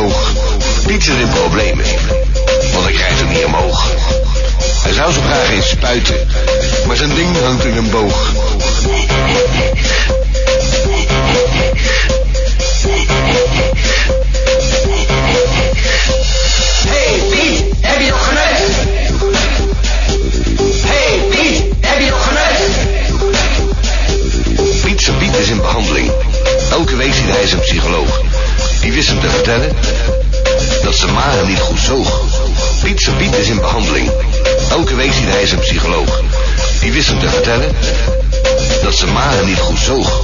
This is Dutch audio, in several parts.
boog, zit in problemen. Want hij krijgt hem niet omhoog. Hij zou zo graag eens spuiten, maar zijn ding hangt in een boog. Hey Piet, heb je nog geneukt? Hey Piet, heb je nog geneukt? Piet Piet is in behandeling. Elke week ziet hij zijn psycholoog. Die wist hem te vertellen dat ze maag niet goed zoog. Piet zijn Piet is in behandeling. Elke week ziet hij zijn psycholoog. Die wist hem te vertellen dat ze maar niet goed zoog.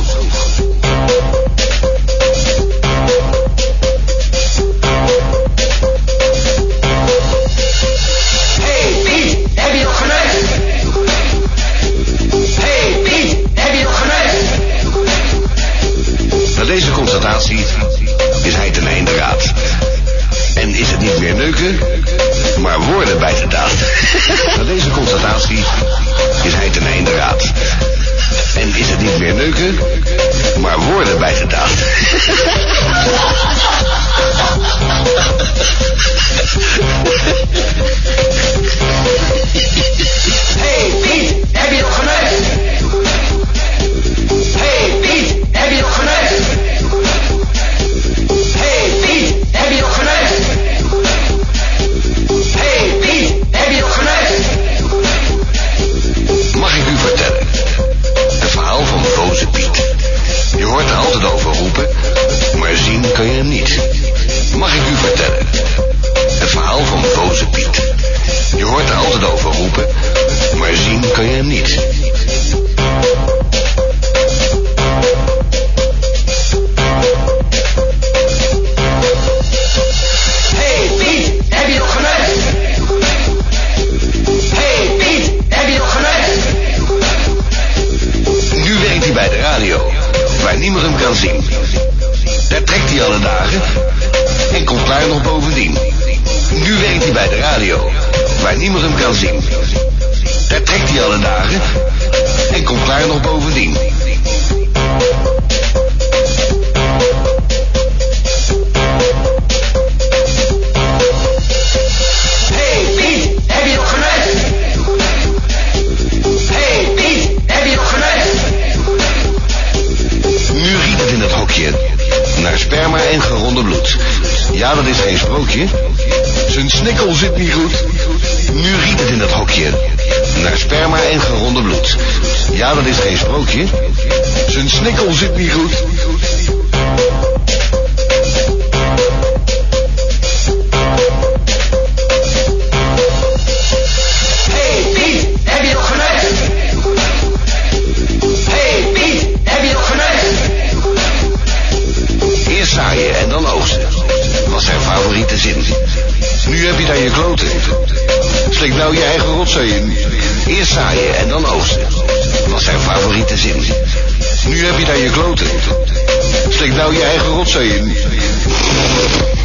nou je eigen rotzooi in.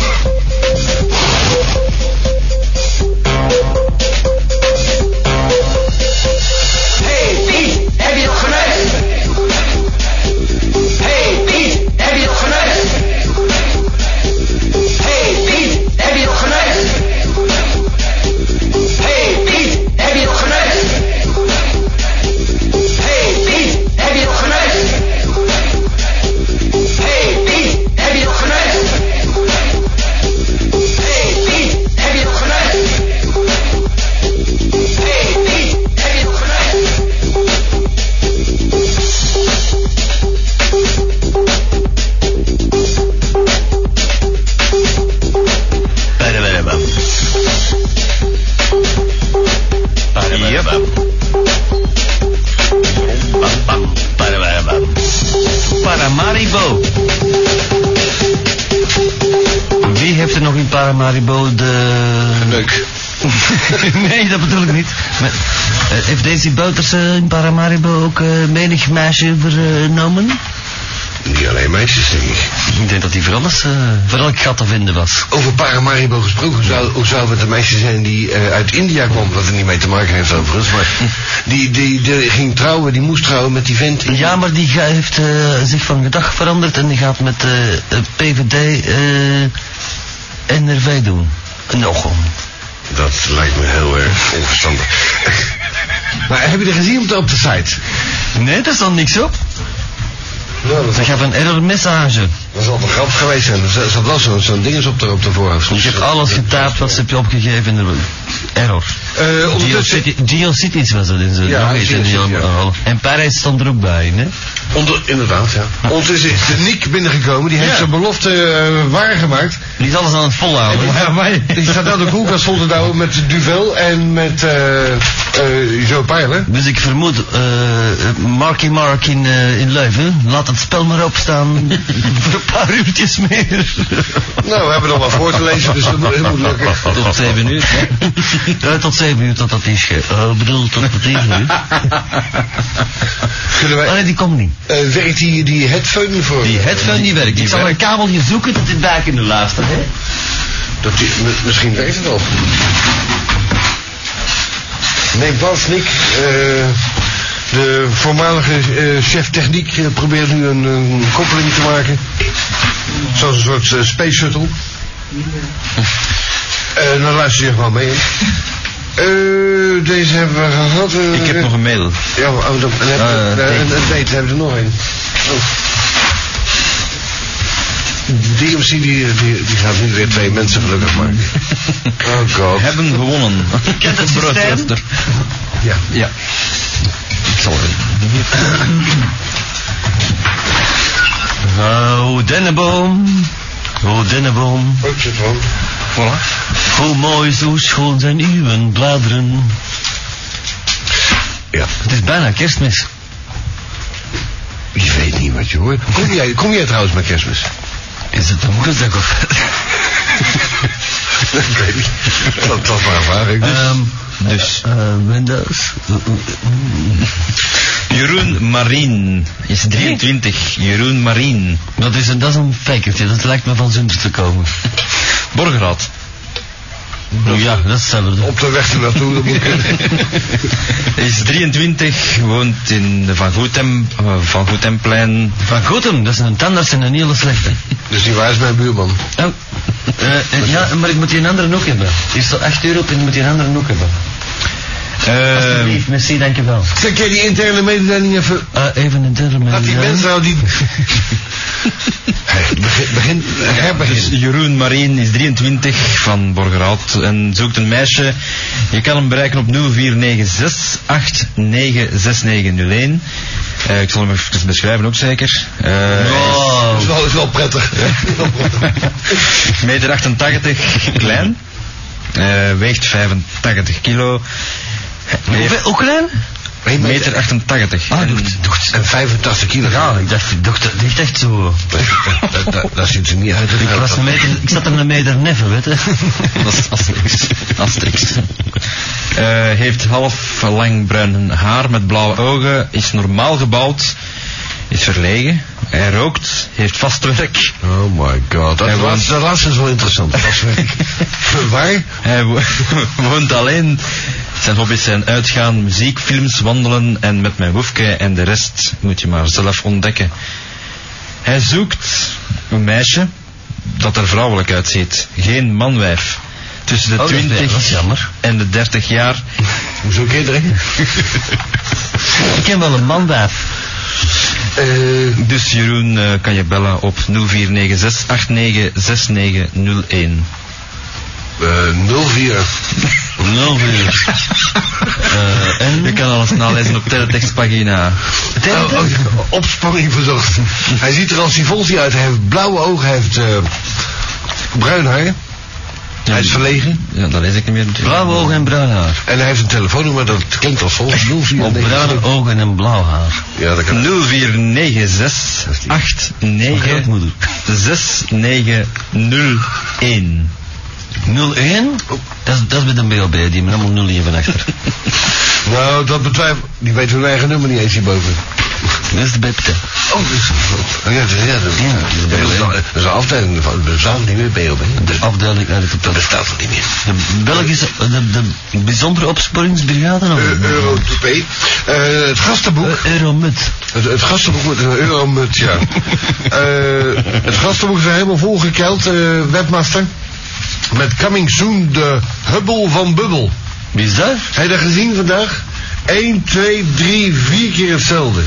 Daisy Bouters eh, in Paramaribo ook eh, menig meisje vernomen? Niet alleen meisjes, denk ik. Ik denk dat die voor alles, eh, voor elk gat te vinden was. Over Paramaribo gesproken, zou, hoe zou het een meisje zijn die uit India kwam, wat er niet mee te maken heeft overigens, maar die, die, die ging trouwen, die moest trouwen met die vent. in- Ja, maar die heeft zich van gedag veranderd en die gaat met PVD NRV doen. Nog om. Dat lijkt me heel erg onverstandig. Maar heb je er gezien op de, op de site? Nee, daar stond niks op. Nou, dat Ze gaf een error message. Dat zal toch grappig geweest zijn. Er zat- wel zo'n zo'n ding op de, op de voorhoofd. Ik heb alles getaapt wat ze heb je opgegeven in de error. Eh, ondertussen, Geocities Geocities was dat in zijn Ja, nog in. En Parijs stond er ook bij, hè? onder, inderdaad, ja. Ondertussen is de Niek binnengekomen. Die heeft Ja. zijn belofte eh, waargemaakt. Die is alles aan het volhouden. Ja, die staat nou de koelkast vol te douwen met Duvel en met eh eh Jo Pijlen. Dus ik vermoed, eh Marky Mark in, in Leuven, laat het spel maar opstaan voor een paar uurtjes meer. Nou, we hebben nog wat voor te lezen, dus dat moet, dat moet lukken. Tot zeven uur. Ja, tot zeven uur tot dat is ge... Oh, bedoel, tot dat is uur. Kunnen Oh wij, nee, die komt niet. eh, werkt die, die headphone voor? Die headphone die werkt. Ik zal een kabeltje zoeken dat dit daar kunnen luisteren, hè? Dat die, mi- misschien werkt het al. Neem plaats, Nick. Eh, de voormalige eh, chef techniek eh, probeert nu een, een koppeling te maken. Zoals een soort eh, space shuttle. Eh dan luister je gewoon mee. Eh, deze hebben we gehad. eh, Ik heb nog een mail. Ja, oh, dan, dan heb, Eh, je- date. een, een date hebben we er nog een. Oh. DMC die, die, die gaat nu weer twee mensen gelukkig maken. Oh god. Hebben gewonnen. Kent het systeem? Ja. Ja. Ik zal het. Oh, dennenboom. Oh, dennenboom. Ik zit gewoon. Voilà. Hoe mooi, zo schoon zijn uw bladeren. Ja. Het is bijna kerstmis. Je weet niet wat je hoort. Kom jij, kom jij trouwens met kerstmis? Is het een woensdag of... ik weet niet. Dat, dat een vraag. Ik dus. Ehm, Dus. eh, Windows. Jeroen Marien is 23. Jeroen Marien. Dat is een, dat is een fakertje, dat lijkt me van zonder te komen. Borgerad. ja, dat is hetzelfde. Op de weg ernaartoe, dat moet kunnen. Hij is 23, woont in de Van Goetem, eh, Van Goetemplein. Van Gotham, dat is een tandarts en een hele slechte. Dus die waar is mijn buurman? Oh, eh, ja, maar ik moet die een andere ook hebben. Die is al 8 euro op en ik moet die een andere ook hebben. Alsjeblieft, merci, dankjewel. Zeg, je die interne mededeling even... Uh, even een term. Laat die mensen nou die... Hey, begin, begin, dus herbegin. Jeroen Marien is 23 van Borgerhout en zoekt een meisje. Je kan hem bereiken op 0496 896901. Eh, ik zal hem even beschrijven ook zeker. Eh, Oh, Dat is wel, is wel prettig. meter 88, klein. Eh, weegt 85 kilo. Hoeveel, hoe klein? Een Meter 88. Ah, En- doet, doet. En 85 kilo. Ja, ik dacht, dat ligt echt zo. Dat, dat, dat, dat ziet er niet uit. Ik, was een meter, ik zat er een meter neffen, weet je. Dat is Asterix. Asterix. Eh, heeft half lang bruin haar met blauwe ogen. Is normaal gebouwd. Is verlegen. Hij rookt. Heeft vast werk. Oh my god. Dat, laatste, dat laatste is wel interessant. Dat is werk. Waar? Hij wo- woont alleen. Zijn hobby's zijn uitgaan, muziek, films, wandelen en met mijn woefke en de rest moet je maar zelf ontdekken. Hij zoekt een meisje dat er vrouwelijk uitziet. Geen manwijf. Tussen de Oh, dat is- 20 dat is jammer. en de 30 jaar. Hoezo kinderen? Ik ken wel een manwijf. Eh Dus Jeroen eh, kan je bellen op 0496 896901. 04. 04. Uh, en? Je kan alles nalezen op teletextpagina. Teletext. Oh, oh, oh, opspanning verzocht. Hij ziet er als Sivolsi uit. Hij heeft blauwe ogen. Hij heeft uh, bruin haar. Ja, hij is verlegen. Ja, dat lees ik niet meer. Blauwe ogen en bruin haar. En hij heeft een telefoonnummer dat klinkt als volgt. 04 Op bruine ogen en blauw haar. Ja, dat kan. 0496 89 6901. 01? Dat, is, met een BLB, die met allemaal 01 van achter. nou, dat betwijfel. Die weten hun eigen nummer niet eens hierboven. Dat is de Bepte. Oh, dat is... Oh, de ja, dat, ja, ja, is een afdeling van... Dat bestaat niet meer, BLB. De afdeling... naar dat, dat bestaat niet meer. De Belgische... De, de bijzondere opsporingsbrigade? Of? Eh, Euro eh, het gastenboek... Uh, Euromut. Het, gastenboek wordt een Euromut, ja. het gastenboek is helemaal volgekeld, webmaster. Met Coming Soon, de Hubble van Bubble. Wie is dat? Heb je dat gezien vandaag? 1, 2, 3, 4 keer hetzelfde.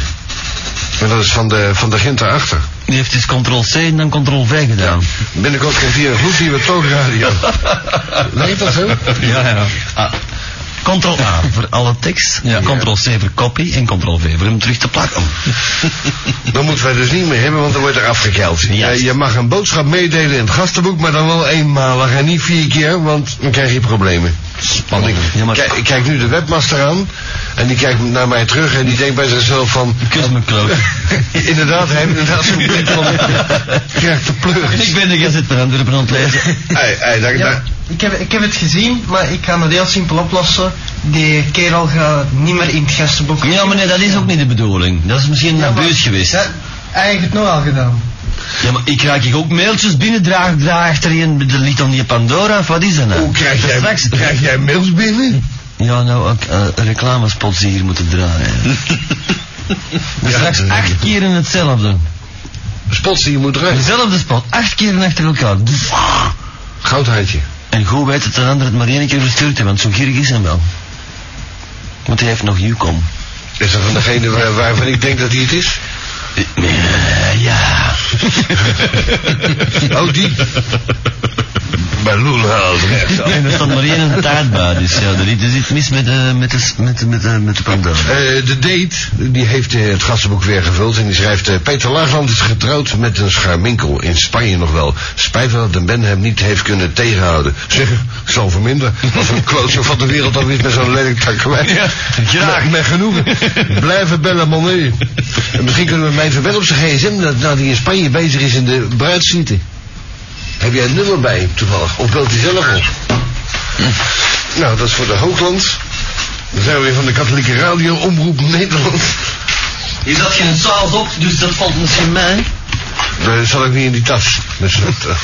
En dat is van de, van de Gent daarachter. Die heeft dus ctrl-C en dan ctrl-V gedaan. Binnenkort krijgt hij een gloednieuwe toogradio. Nee, dat zo? Ja, ja. Ah, Ctrl-A voor alle tekst, Ja. Ctrl-C voor copy en Ctrl-V voor hem terug te plakken. Dat moeten wij dus niet meer hebben, want dan wordt er afgekeld. Je mag een boodschap meedelen in het gastenboek, maar dan wel eenmalig en niet vier keer, want dan krijg je problemen. Want ik, kijk, ik kijk nu de webmaster aan en die kijkt naar mij terug en die denkt bij zichzelf van... Kus me kloot. inderdaad, hij heeft inderdaad zo'n blik van... krijgt de pleurs. Ik ben de Gazette van Antwerpen aan het lezen. Hey, hey, daar, Ja, daar- ik heb, ik heb het gezien, maar ik ga het heel simpel oplossen. Die kerel gaat niet meer in het gastenboek. Ja, maar nee, dat is ook niet de bedoeling. Dat is misschien Ja, een buis geweest. Ja, hij heeft het nou al gedaan. Ja, maar ik raak hier ook mailtjes binnen, draag, draag achterin de lied aan die Pandora, of wat is dat nou? Hoe krijg jij, Straks, krijg jij mails binnen? Ja, nou, ook eh, reclamespots die hier moeten draaien. Dus Ja, straks dat- acht keer in hetzelfde. Spots die je moet draaien. Dezelfde spot, acht keer achter elkaar. Goudhaantje. En goed weet dat de ander het maar één keer verstuurd heeft, want zo gierig is hem wel. Want hij heeft nog Yukon. Is dat van degene waar- waarvan ik denk dat hij het is? Eh, ja. Oh, die. Bij Loelhaal. En er stond maar één taart bij, dus ja, er is iets mis met, eh, met, de, met, met, eh, met de Pandora. Eh, de date, die heeft eh, het gastenboek weer gevuld en die schrijft... eh, Peter Laagland is getrouwd met een scharminkel, in Spanje nog wel. Spijt wel dat de Ben hem niet heeft kunnen tegenhouden. Zeg, ik zal verminderen. Als een klootzak van de wereld dan is met zo'n lelijk takkelijn. Ja, graag. Met, met genoegen. Blijven bellen, man. En misschien kunnen we mij verwedden op zijn gsm... dat nou die in Spanje bezig is in de bruidssuite. Heb jij een nummer bij hem toevallig? Of belt hij zelf op? Nou, dat is voor de Hoogland. Dan zijn we weer van de katholieke radio, Omroep Nederland. Je zat geen saals op, dus dat valt misschien mij. Dat zat ook niet in die tas. Dus dat, eh.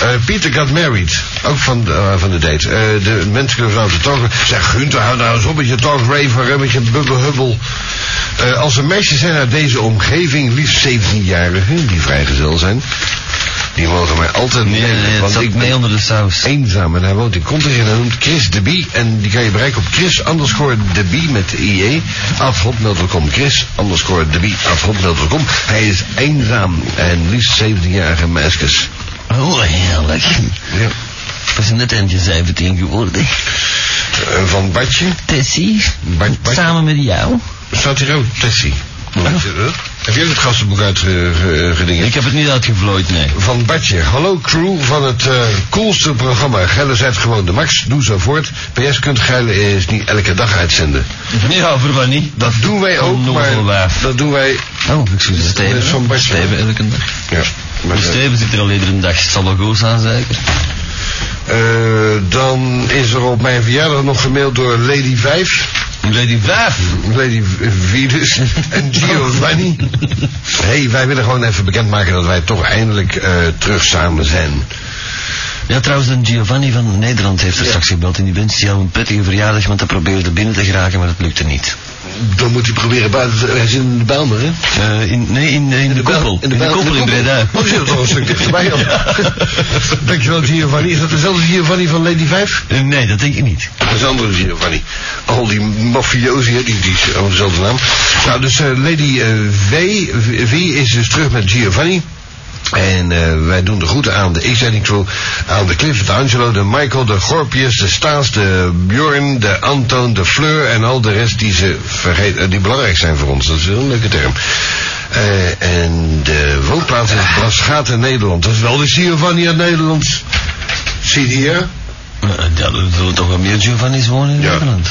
Eh, Peter got married. Ook van de, eh, van de date. Eh, de mensen kunnen vanavond de talk... Zeg, Gunther, hou nou eens op met je talk raver, met je bubbelhubbel. Eh, als er meisjes zijn uit deze omgeving, liefst 17-jarigen, die vrijgezel zijn... Die mogen mij altijd Nee, mailen, nee, het want ik mee ben onder de saus. eenzaam en hij woont in Kontig en hij noemt Chris de Bie. En die kan je bereiken op Chris underscore de Bie met IE. Afhotmail.com. Chris underscore de Bie afhotmail.com. Hij is eenzaam en liefst 17-jarige meisjes. Oh, heerlijk. Ja. Zijn net eentje 17 geworden. Eh, van Badje. Tessie, Bad- samen met jou. Staat hier ook Tessie. Heb jij ook het gastenboek uitgedingen? Ik heb het niet uitgevlooid, nee. Van Badje. Hallo crew van het eh, coolste programma. Geilen zijt gewoon de max. Doe zo voort. PS kunt Geilen is niet elke dag uitzenden. Ja, voor niet? Dat doen wij ook, maar dat doen wij... Oh. Steven. Dat is van Badje. Steven elke dag. Ja. Maar, eh, Steven zit er al iedere dag. Het zal wel goed zijn, zeker. eh, dan is er op mijn verjaardag nog gemaild door Lady 5. Lady 5. Lady Venus en Giovanni. hey, wij willen gewoon even bekendmaken dat wij toch eindelijk eh, terug samen zijn. Ja, trouwens, een Giovanni van Nederland heeft er straks gebeld. En die wenst jou een prettige verjaardag, want hij probeerde binnen te geraken, maar dat lukte niet. Dan moet hij proberen buiten te... Hij zit in de Bijlmer, hè? Eh, in, nee, in, in, de, koepel. In de, Bijl- koepel in Breda. Oh, zit er toch een stuk dichterbij dan. Dankjewel, Giovanni. Is dat dezelfde Giovanni van Lady 5? Eh, Nee, dat denk ik niet. Dat is een andere Giovanni. Al die mafiosi, hè, die, die is dezelfde naam. Nou, dus eh, Lady v, v is dus terug met Giovanni. En eh, wij doen de groeten aan de X-Editing Crew, aan de Cliff, de Angelo, de Michael, de Gorpius, de Staas, de Bjorn, de Anton, de Fleur en al de rest die, ze vergeten, die belangrijk zijn voor ons. Dat is een leuke term. Eh, en de woonplaats is Braschaten, Nederland. Dat is wel de Giovanni uit Nederland. Zie je hier? Eh, Ja, er toch wel meer Giovanni's wonen in Ja. Nederland.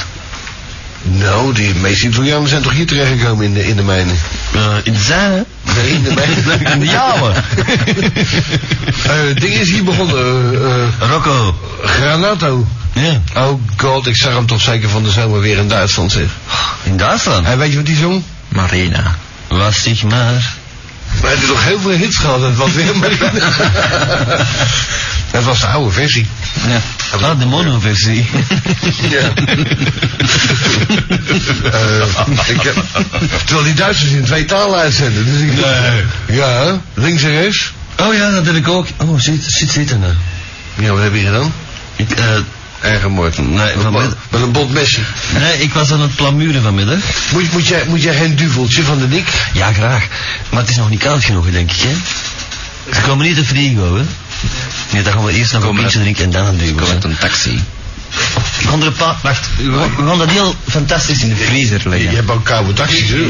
Nou, die meeste Italianen zijn toch hier terechtgekomen in de, in de mijnen? Eh, in de zijne? Nee, in de mijne. In de jouwe. Eh, ding is hier begonnen. eh, Rocco. Granato. Ja. Oh god, ik zag hem toch zeker van de zomer weer in Duitsland zeg. In Duitsland. En weet je wat die zong? Marina. Was zich maar. Maar hij heeft toch heel veel hits gehad. Het was weer maar... Het was de oude versie. Ja. Ah, de mono-versie. Ja. Eh, ik heb, terwijl die Duitsers in twee talen uitzenden. Dus ik, Nee. Ja, links en rechts. Oh ja, dat heb ik ook. Oh, zit, zit zitten nou. Ja, wat heb je gedaan? Ik, eh, Erger moord. Nee, met een bot mesje. nee, ik was aan het plamuren vanmiddag. Moet, moet, jij, moet jij geen duveltje van de dik? Ja, graag. Maar het is nog niet koud genoeg, denk ik, hè? Ze komen niet te frigo, hè? Nee, dan gaan we eerst nog een pintje drinken en dan een duwen. Kom hè. met een taxi. We gaan er een paar... Wacht, we gaan, dat heel fantastisch in de Vriezer Je leggen. hebt ook koude taxis, hè?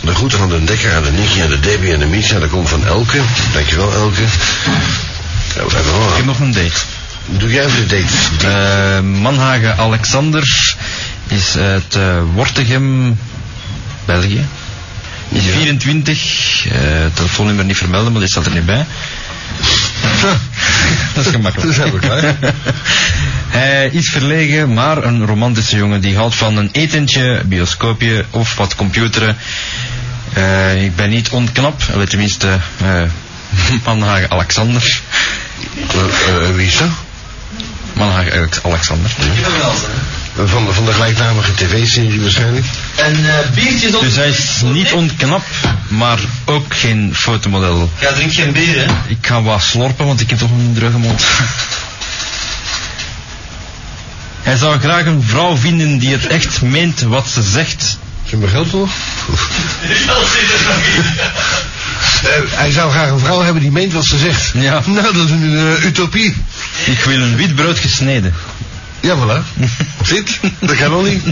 De groeten van de Dekker aan de Nicky en de Debbie en de Misha. Dat komt van Elke. Dankjewel, Elke. Ja, we hebben Ik heb nog een date. Doe jij even de date? Eh, Manhagen Alexander is uit eh, Wortegem, België. Is 24, eh, telefoonnummer niet vermelden, maar dit staat er niet bij. Dat is gemakkelijk. Dat we klaar. Hij is verlegen, maar een romantische jongen die houdt van een etentje, bioscoopje of wat computeren. Eh, ik ben niet onknap, eh, tenminste eh Manhagen Alexander. Eh, eh, wie is dat? Manhagen Alex- Alexander. Van de, van de gelijknamige tv-serie waarschijnlijk. En uh, biertjes op Dus hij is niet onknap, maar ook geen fotomodel. Ja, drink geen bier, hè? Ik ga wat slorpen, want ik heb toch een droge mond. Hij zou graag een vrouw vinden die het echt meent wat ze zegt. Zijn we geld nog? Eh, hij zou graag een vrouw hebben die meent wat ze zegt. Ja. Nou, dat is een eh, utopie. Ik wil een wit brood gesneden. Ja, voilà. Zit, dat kan nog niet.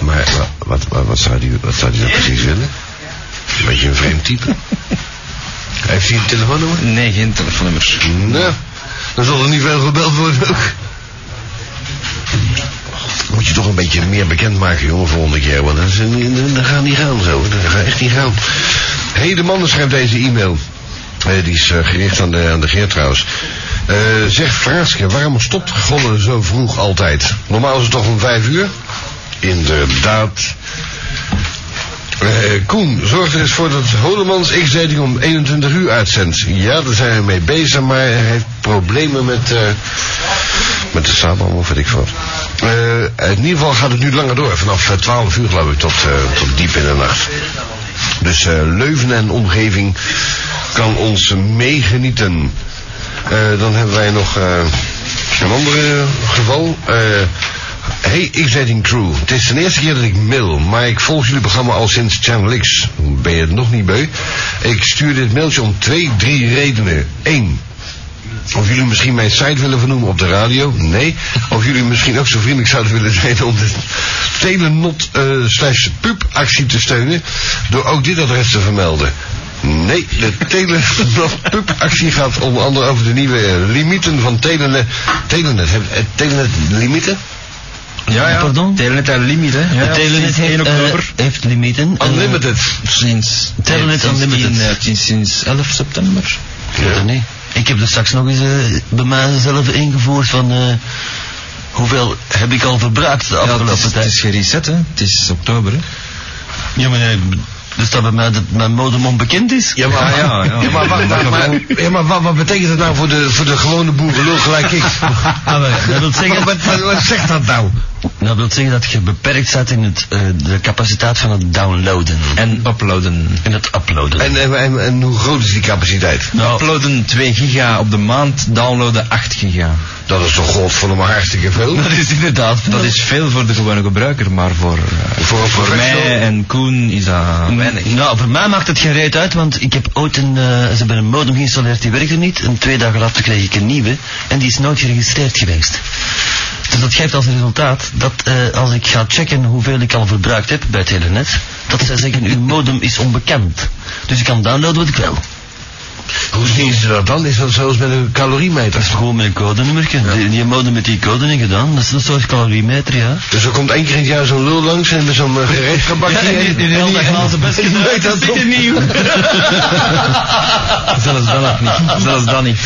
Maar wa- wat, wat, wat, zou die, wat zou die nou precies willen? Een beetje een vreemd type. Heeft hij een telefoonnummer? Nee, geen telefoonnummer. Nou, dan zal er niet veel gebeld worden ook. Moet je toch een beetje meer bekendmaken, jongen, volgende keer. Want dat, is dat gaat niet gaan zo. Dat gaat echt niet gaan. Hé, hey, de man schrijft deze e-mail. Eh, die is eh, gericht aan de, aan de Geert trouwens. Eh, zeg Fraaske, waarom stopt Golle zo vroeg altijd? Normaal is het toch om vijf uur? Inderdaad. Eh, Koen, zorg er eens voor dat Holemans X-Dating om 21 uur uitzendt. Ja, daar zijn we mee bezig, maar hij heeft problemen met, eh, met de samenhang of weet ik wat. In ieder geval gaat het nu langer door, vanaf eh, 12 uur geloof ik, tot, tot diep in de nacht. Dus Leuven en omgeving kan ons meegenieten. Eh, dan hebben wij nog eh, een ander geval. Eh, Hey, X-Dating Crew. Het is de eerste keer dat ik mail, maar ik volg jullie programma al sinds Channel X. Ben je het nog niet beu? Ik stuur dit mailtje om twee, drie redenen. Eén, of jullie misschien mijn site willen vernoemen op de radio? Nee. Of jullie misschien ook zo vriendelijk zouden willen zijn om de telenot eh slash pub actie te steunen door ook dit adres te vermelden. Nee, de telenot pub actie gaat onder andere over de nieuwe eh, limieten van Telenet. Telenet, heb- eh, Telenet limieten? Ja, ja. Pardon? Telenet en limiet, hè. Ja, De ja, Telenet 1 heeft, oktober. eh, heeft limieten. en, Unlimited. sinds... Telenet sinds Unlimited. 10, eh, sinds, sinds 11 september. eh, het niet. Ik heb er straks nog eens eh, bij mijzelf ingevoerd van... eh, hoeveel heb ik al verbruikt de Ja, afgelopen het, is, het tijd. is gereset, hè. Het is oktober, hè. Ja, maar nee, dus dat bij mij dat mijn modem onbekend is? Ja, maar, Ja, ja, ja. ja, maar, wat- wat- maar- ja, maar wat, wat betekent dat nou voor de, voor de gewone boerenlul gelijk ik? Ah, maar dat wil zeggen... Wat, wat, wat zegt dat nou? Dat wil zeggen dat je beperkt staat in het, eh, de capaciteit van het downloaden. En uploaden. En het uploaden. En, en, en, en hoe groot is die capaciteit? nou, Uploaden 2 giga op de maand, downloaden 8 giga. Dat is toch godverdomme hartstikke veel? dat is inderdaad... Dat is veel voor de gewone gebruiker, maar voor, eh, Voor voor mij en Koen is dat weinig. Nou, voor mij maakt het geen reet uit, want ik heb ooit een, eh, ze hebben een modem geïnstalleerd, die werkte niet. En twee dagen later kreeg ik een nieuwe en die is nooit geregistreerd geweest. Dus dat geeft als resultaat dat eh, als ik ga checken hoeveel ik al verbruikt heb bij Telenet, dat zij zeggen uw modem is onbekend. Dus ik kan downloaden wat ik wil. Hoe zien ze dat dan? Is dat zoals met een caloriemeter? Dat is gewoon met een codenummertje. Die, die modem met die code in gedaan. Dat is een soort caloriemeter, ja. Dus er komt één keer in het jaar zo'n lul langs en met zo'n uh, gereedschapbakje. Ja, die- die de hele dag glazen best Ik gedaan. weet dat is nieuw. Zelfs dat nog niet. Zelfs dat niet.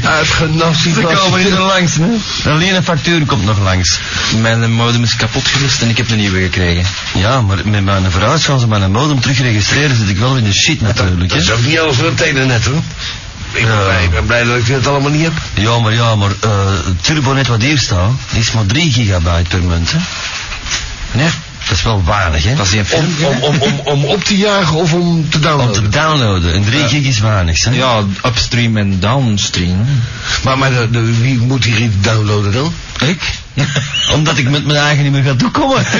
Uitgenast die Ze komen niet er langs, hè. Alleen een factuur komt nog langs. Mijn modem is kapot geweest en ik heb een nieuwe gekregen. Ja, maar met mijn vrouw gaan ze mijn modem terugregistreren, zit ik wel in de shit natuurlijk, Dat is hè. ook niet alles voor het telenet hoor. Ik ben, blij, ik ben blij dat ik het allemaal niet heb. Ja, maar ja, maar Turbonet wat hier staat, is maar 3 gigabyte per munt, hè. Nee, Dat is wel weinig, hè. dat is Om, om, om, om, om op te jagen of om te Om te downloaden. downloaden. En 3 gig is weinig, hè. Ja, upstream en downstream. Maar, maar de, de- wie moet hier iets downloaden dan? Ik? Omdat ik met mijn eigen niet meer ga toekomen.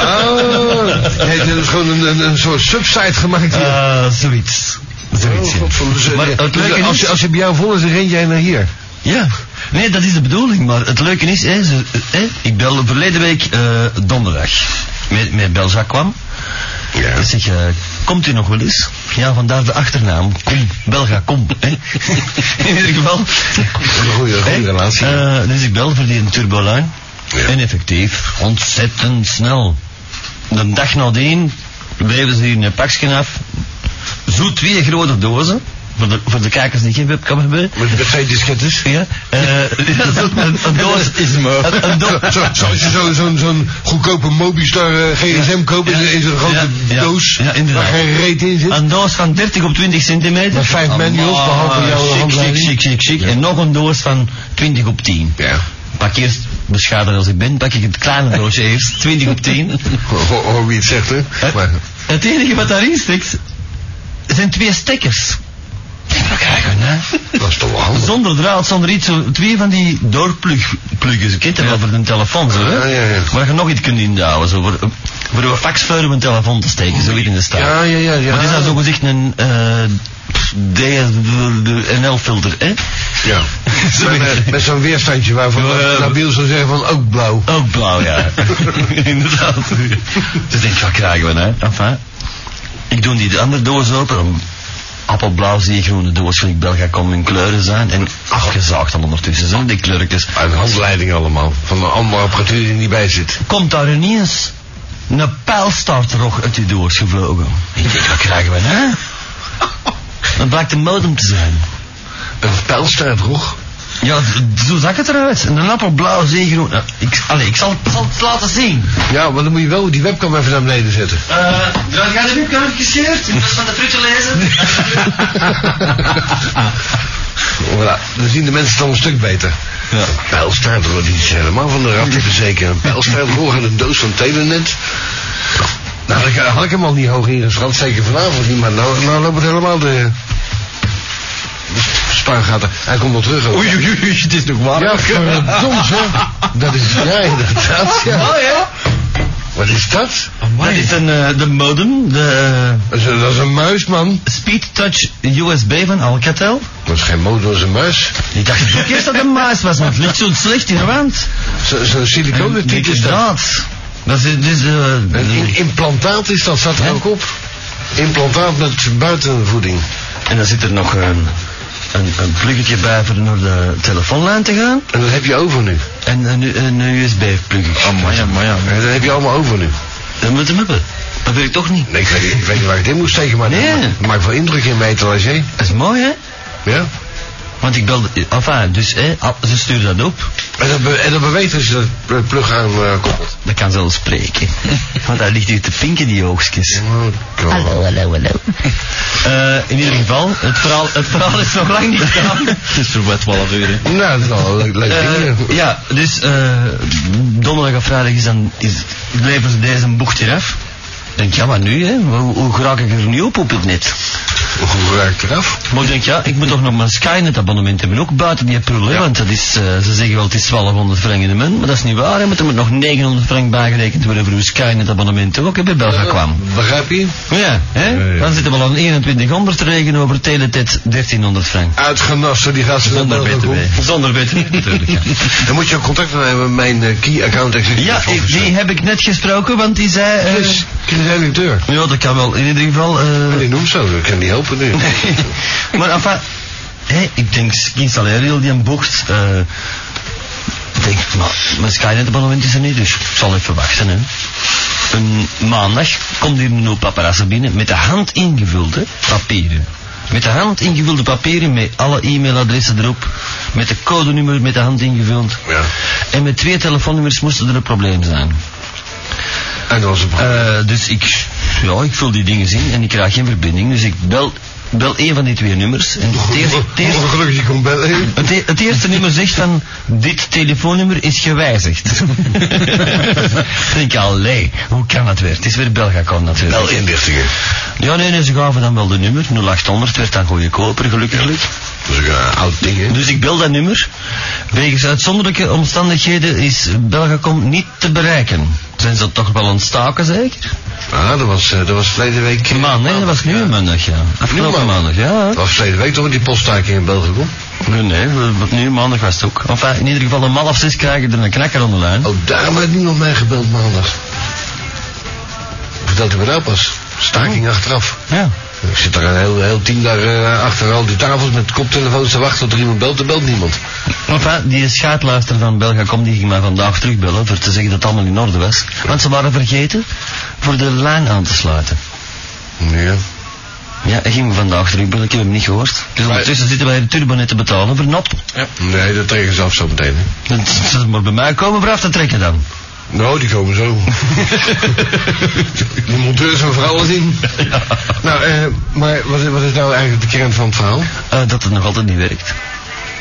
Oh, er is gewoon een, een, een soort subsite gemaakt hier. Eh, zoiets. Zoiets, Oh. Dus, Maar het leuke als, is- je, als je bij jou vol is, dan ren jij naar hier. Ja, nee, dat is de bedoeling. Maar het leuke is, hè, ze, hè, ik belde verleden week eh, donderdag met, met Belza kwam. Ja. Ik zeg, eh, komt u nog wel eens? Ja, vandaar de achternaam. Kom, Belga, kom. Hè. In ieder geval. Een goede, goede relatie. eh, dus ik bel voor die turbolijn. Ja. En effectief, ontzettend snel. De dag nadien bleven ze hier een pakje af. Zo twee grote dozen. Voor de, voor de kijkers die geen webcam hebben. Met, met twee diskettes. Ja, zo- een, een doos is Een, een doos. Zo, zo, als je zo'n zo, zo'n goedkope Mobistar eh, gsm koopt, Ja, er een grote ja, doos ja, waar geen reet in zit. Een doos van 30 op 20 centimeter. Met vijf manuals, behalve jouw chic, chic, handleiding. chic, chic, chic. En nog een doos van 20 op 10. Ja. Pak eerst, beschadigd als ik ben, pak ik het kleine doosje eerst, 20 op 10. Hoor, wie het zegt, hè. Maar, Het enige wat daarin steekt, zijn twee stekkers. Maar kijken, hè. dat is toch wel handig. Zonder draad, zonder iets, zo twee van die doorpluggen. Ik ken het wel voor een telefoon, zo, hè. Ja, ja, ja. Waar je nog iets kunt inhouden, zo, voor, voor een faxvuur op een telefoon te steken, zoiets in de staat. Ja, ja, ja. ja. Maar is dan zogezegd een eh DSNL-filter, hè? Ja. met, met, zo'n weerstandje waarvan Ja, Nabil zou zeggen van ook blauw. Ook blauw, ja. Inderdaad. Dus denk ik, wat krijgen we, hè? Enfin, ik doe die de andere doos open. Appelblauw, zeegroene doos, gelijk Belga kon in kleuren zijn. En afgezaagd dan ondertussen, zo, die kleurtjes. Uit handleiding allemaal. Van een andere apparatuur die er niet bij zit. Komt daar ineens een pijlstarterrog uit die doos gevlogen. Ik denk, wat krijgen we, hè? Dat blijkt een modem te zijn. Een pijlstaartrog. Ja, zo zag het eruit. Een appelblauw, zeegroen. Nou, ik, allee, ik zal, zal het laten zien. Ja, maar dan moet je wel die webcam even naar beneden zetten. Eh, uh, ga de webcam gescheurd? In plaats van de te lezen? Voilà, dan zien de mensen het al een stuk beter. Ja. Een pijlstaartrog, die is helemaal van de ratten verzekerd. Een pijlstaartrog en een doos van Telenet. Nou, ik, had ik hem al niet hoog ingeschat, zeker vanavond niet, maar nou, nou loopt het helemaal de... spuigaten. Hij komt wel terug ook. Oei, oei, oei, het is nog warm. Ja, verdomd hè. Dat is, ja, inderdaad, ja. Oh ja? Wat is dat? Dat is een, eh, de modem, de Dat is, een- dat is een muis, man. Speed Touch USB van Alcatel. Dat is geen motor, dat is een muis. Ik dacht ook eerst dat het een muis was, want het ligt zo slecht in de wand. Zo- Zo'n siliconen tiet is dat. Dat is, dus, eh, Een in- implantaat is dat, staat er Ja. ook op. Implantaat met buitenvoeding. en dan zit er nog een, een, een pluggetje bij voor naar de telefoonlijn te gaan. En dat heb je over nu. En een, een USB-pluggetje. Oh, maar ja, maar ja. Dat heb je allemaal over nu. Dat moet hem hebben. Dat wil ik toch niet. Nee, ik weet, niet- ik weet niet waar ik dit moest steken, maar Nee. dat maakt wel indruk in mijn etalage. Dat is mooi, hè? Ja? Want ik belde... Enfin, dus, hè, al- ze sturen dat op. En dat, be- en dat beweegt als je dat plug aan eh, koppelt. Dat kan zelfs spreken. Want daar ligt hier te pinken, die oogstjes. Oh, hallo, hallo. Eh, in ieder geval, het verhaal, het verhaal is nog lang niet gedaan. Het is voor wat 12 uur, hè. Nou, dat is wel leuk, leuk. Eh, ja, dus donderdag of vrijdag is dan, is, leveren ze deze bocht hier af. Ik denk, ja, maar nu, hè? Hoe, hoe raak ik er nu op op het net? Hoe werkt eraf. Maar ik denk, ja, ik moet toch nog mijn Skynet abonnement hebben, ook buiten die prul, hè, Ja. want dat is, eh, ze zeggen wel het is 1200 frank in de maand, maar dat is niet waar, hè, want er moet nog 900 frank bijgerekend worden voor uw Skynet abonnement, ook bij Belga kwam. Begrijp je? Ja, hè? Ja, dan zitten we al aan 2100 te rekenen over Teletet 1300 frank. Uitgenassen, die gaat ze Zonder BTW. Zonder BTW, natuurlijk, ja. Dan moet je ook contact hebben met mijn eh, key account executive Ja, ik- die heb ik net gesproken, want die zei... eh, Chris, Chris redacteur. ja, dat kan wel, in ieder geval... eh, Die noemt zo, dat kan niet helpen nu. maar enfin, hé, ik denk, ik installeer heel die een bocht. eh ik denk, maar mijn Skynet abonnement is er niet, dus ik zal even wachten. Hè. Een maandag komt hier een hoop paparazzen binnen met de hand ingevulde papieren. Met de hand ingevulde papieren met alle e-mailadressen erop. Met de codenummer met de hand ingevuld. Ja. En met twee telefoonnummers moesten er een probleem zijn. En dat was een probleem. Eh, dus ik, ja, ik vul die dingen in en ik krijg geen verbinding. Dus ik bel, bel een van die twee nummers. En het eerste, het eerste, Ongelukkig, je komt bellen. het, het eerste nummer zegt van, dit telefoonnummer is gewijzigd. Denk ik, allee, hoe kan dat weer? Het is weer Belgacom natuurlijk. Bel inlichtingen. Ja, nee, nee, ze gaven dan wel de nummer. 0800 werd dan goedkoper, gelukkig. Dat is een oud ding, hè? Dus ik bel dat nummer. Wegens uitzonderlijke omstandigheden is Belgacom niet te bereiken. Zijn ze toch wel aan het staken, zeker? Ah, dat was, eh, dat was verleden week. eh, Man, nee, dat was nu een maandag, ja. Afgelopen maandag, ja. Dat was verleden week toch met die poststaking in België kom. Nee, nee, wat nu maandag was het ook. Enfin, in ieder geval om half zes krijg je er een knakker aan de lijn. Oh, daarom heeft niemand mij gebeld maandag. Vertelt u me nou pas. Staking achteraf. Ja. Ik zit daar een heel, heel team daar eh, achter al die tafels met koptelefoons te wachten tot er iemand belt. Er belt niemand. Enfin, die schaatluister van Belgacom die ging mij vandaag terugbellen voor te zeggen dat het allemaal in orde was. Want ze waren vergeten voor de lijn aan te sluiten. Ja. Ja, hij ging me vandaag terugbellen, ik heb hem niet gehoord. Dus ondertussen zitten wij de turbonet te betalen voor een appel. Nee, dat ze af zo meteen. Hè. Dat ze maar bij mij komen voor af te trekken dan. Nou, die komen zo. die monteurs zijn voor alles in. Nou, eh, maar wat, is- wat is nou eigenlijk de kern van het verhaal? Eh, dat het nog altijd niet werkt.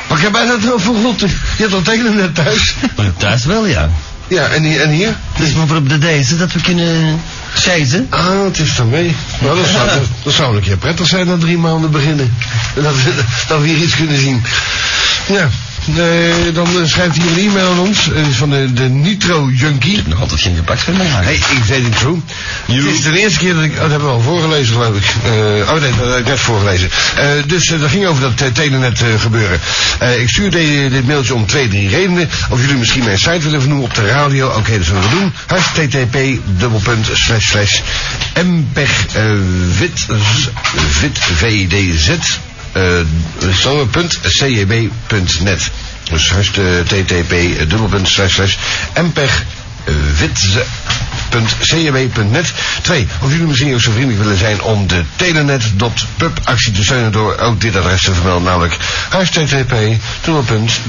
Maar ik heb bijna het over God. Je hebt dat tekenen net thuis. Maar thuis wel, ja. Ja, en hier? En hier? Dus maar voor op de deze dat we kunnen chasen. Ah, het is dan mee. Nou, dat zou, dat, dat zou een keer prettig zijn na drie maanden beginnen. En Dat we, dat we hier iets kunnen zien. Ja, eh, dan eh, schrijft hij een e-mail aan ons. eh, van de, de Nitro Junkie. Nog altijd geen gepakt voor mij. Hey, ik weet het true. Het is de eerste keer dat ik... Oh, dat hebben we al voorgelezen, geloof ik. Eh, oh nee, dat heb ik net voorgelezen. Dus eh, dat ging over dat uh, telenet gebeuren. Ik stuurde dit mailtje om twee, drie redenen. Of jullie misschien mijn site willen vernoemen op de radio. Oké, dat zullen we doen. http dubbelpunt slash slash mpeg wit wit vdz uh, punt cjb.net. Dus http dubbelpunt slash slash mpeg witze.cjb.net. Twee, of jullie misschien ook zo vriendelijk willen zijn om de telenet.pub actie te steunen door ook dit adres te vermelden, namelijk http dubbelpunt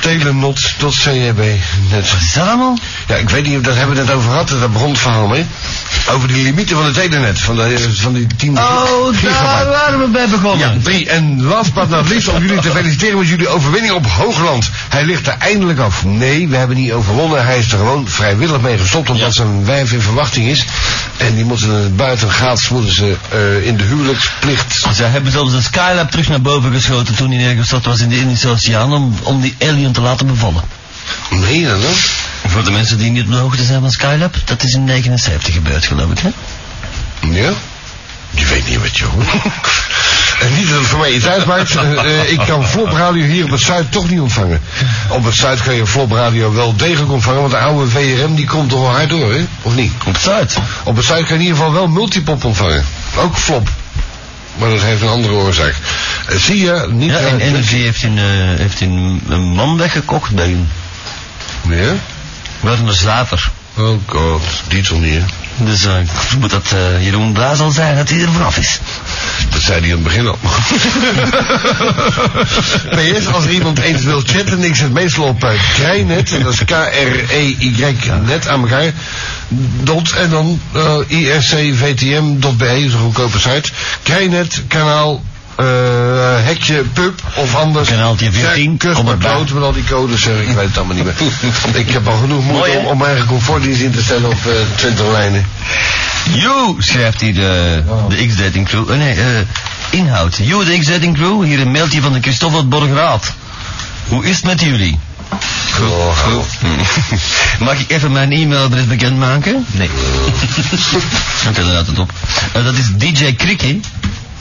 telenot.cjb.net. Is dat allemaal? Ja, ik weet niet, daar hebben we het net over gehad, daar begon het verhaal mee. Over die limieten van het telenet, van, de, van die 10 Oh, daar waren we bij begonnen. Ja, drie. En last but not least, om jullie te feliciteren met jullie overwinning op Hoogland. Hij ligt er eindelijk af. Nee, we hebben niet overwonnen. Hij is er gewoon vrijwillig mee gestopt, omdat zijn wijf in verwachting is. En die moeten buiten gaats moeten ze eh, in de huwelijksplicht. Ze hebben zelfs een Skylab terug naar boven geschoten toen hij neergestort was in de Indische Oceaan om, om die alien te laten bevallen. Nee, dan? Voor de mensen die niet op de hoogte zijn van Skylab, dat is in 79 gebeurd geloof ik, hè? Ja? Je weet niet wat je hoort. En niet dat het voor mij iets uitmaakt. Eh, eh, ik kan flopradio hier op het Zuid toch niet ontvangen. Op het Zuid kan je flopradio wel degelijk ontvangen, want de oude VRM die komt toch wel hard door, hè? Of niet? Op het Zuid. Op het Zuid kan je in ieder geval wel multipop ontvangen. Ook flop. Maar dat heeft een andere oorzaak. Eh, zie je, niet... Ja, en eh, Energy heeft een, eh, heeft een, een man weggekocht bij hem. Ja? Werner Zaver. Oh god, die toch niet, hè? Dus eh, ik vermoed dat eh, Jeroen Blaas zal zijn dat hij er vanaf is. Dat zei hij aan het begin al. PS, als er iemand eens wil chatten, ik zet meestal op uh, Krijnet, en dat is K-R-E-Y net aan elkaar, dot, en dan uh, ircvtm.be, dat is een goedkope site. Krijnet, kanaal, hekje, pub, of anders. Kanaaltje 14, Kus kom maar erbij. dood met al die codes, zeg, ik weet het allemaal niet meer. ik heb al genoeg moeite om, om eigen comfortdienst in te stellen op eh 20 lijnen. Yo, schrijft hij de, de X-dating crew. Eh, nee, eh Inhoud. You, de X-Dating Crew, hier een mailtje van de Christoffel uit Borgeraad. Hoe is het met jullie? Oh, hallo. Mag ik even mijn e-mailadres bekendmaken? Nee. Dan laat het op. Eh, dat is DJ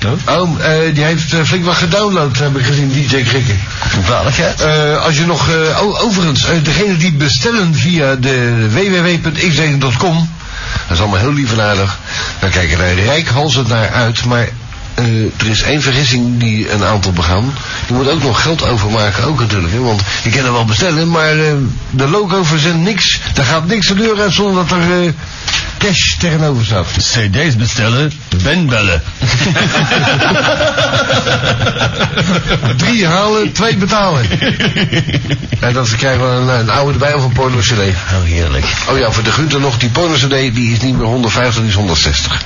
Oh, eh, die heeft eh, flink wat gedownload, heb ik gezien, DJ Krikken. Toevallig, hè? Eh, als je nog, oh, overigens, degene die bestellen via de www.xdating.com, dat is allemaal heel lief en aardig, dan kijken er rijkhalsend naar uit, maar er is één vergissing die een aantal begaan. Je moet ook nog geld overmaken, ook natuurlijk, hè, want je kan er wel bestellen, maar de logo verzendt niks, daar gaat niks de deur uit zonder dat er cash tegenover. CD's bestellen, Ben bellen. Drie halen, twee betalen. en dan krijgen we een, een oude erbij of een porno-cd. Oh, heerlijk. Oh ja, voor de Gunther nog, die porno-cd die is niet meer 150, die is 160.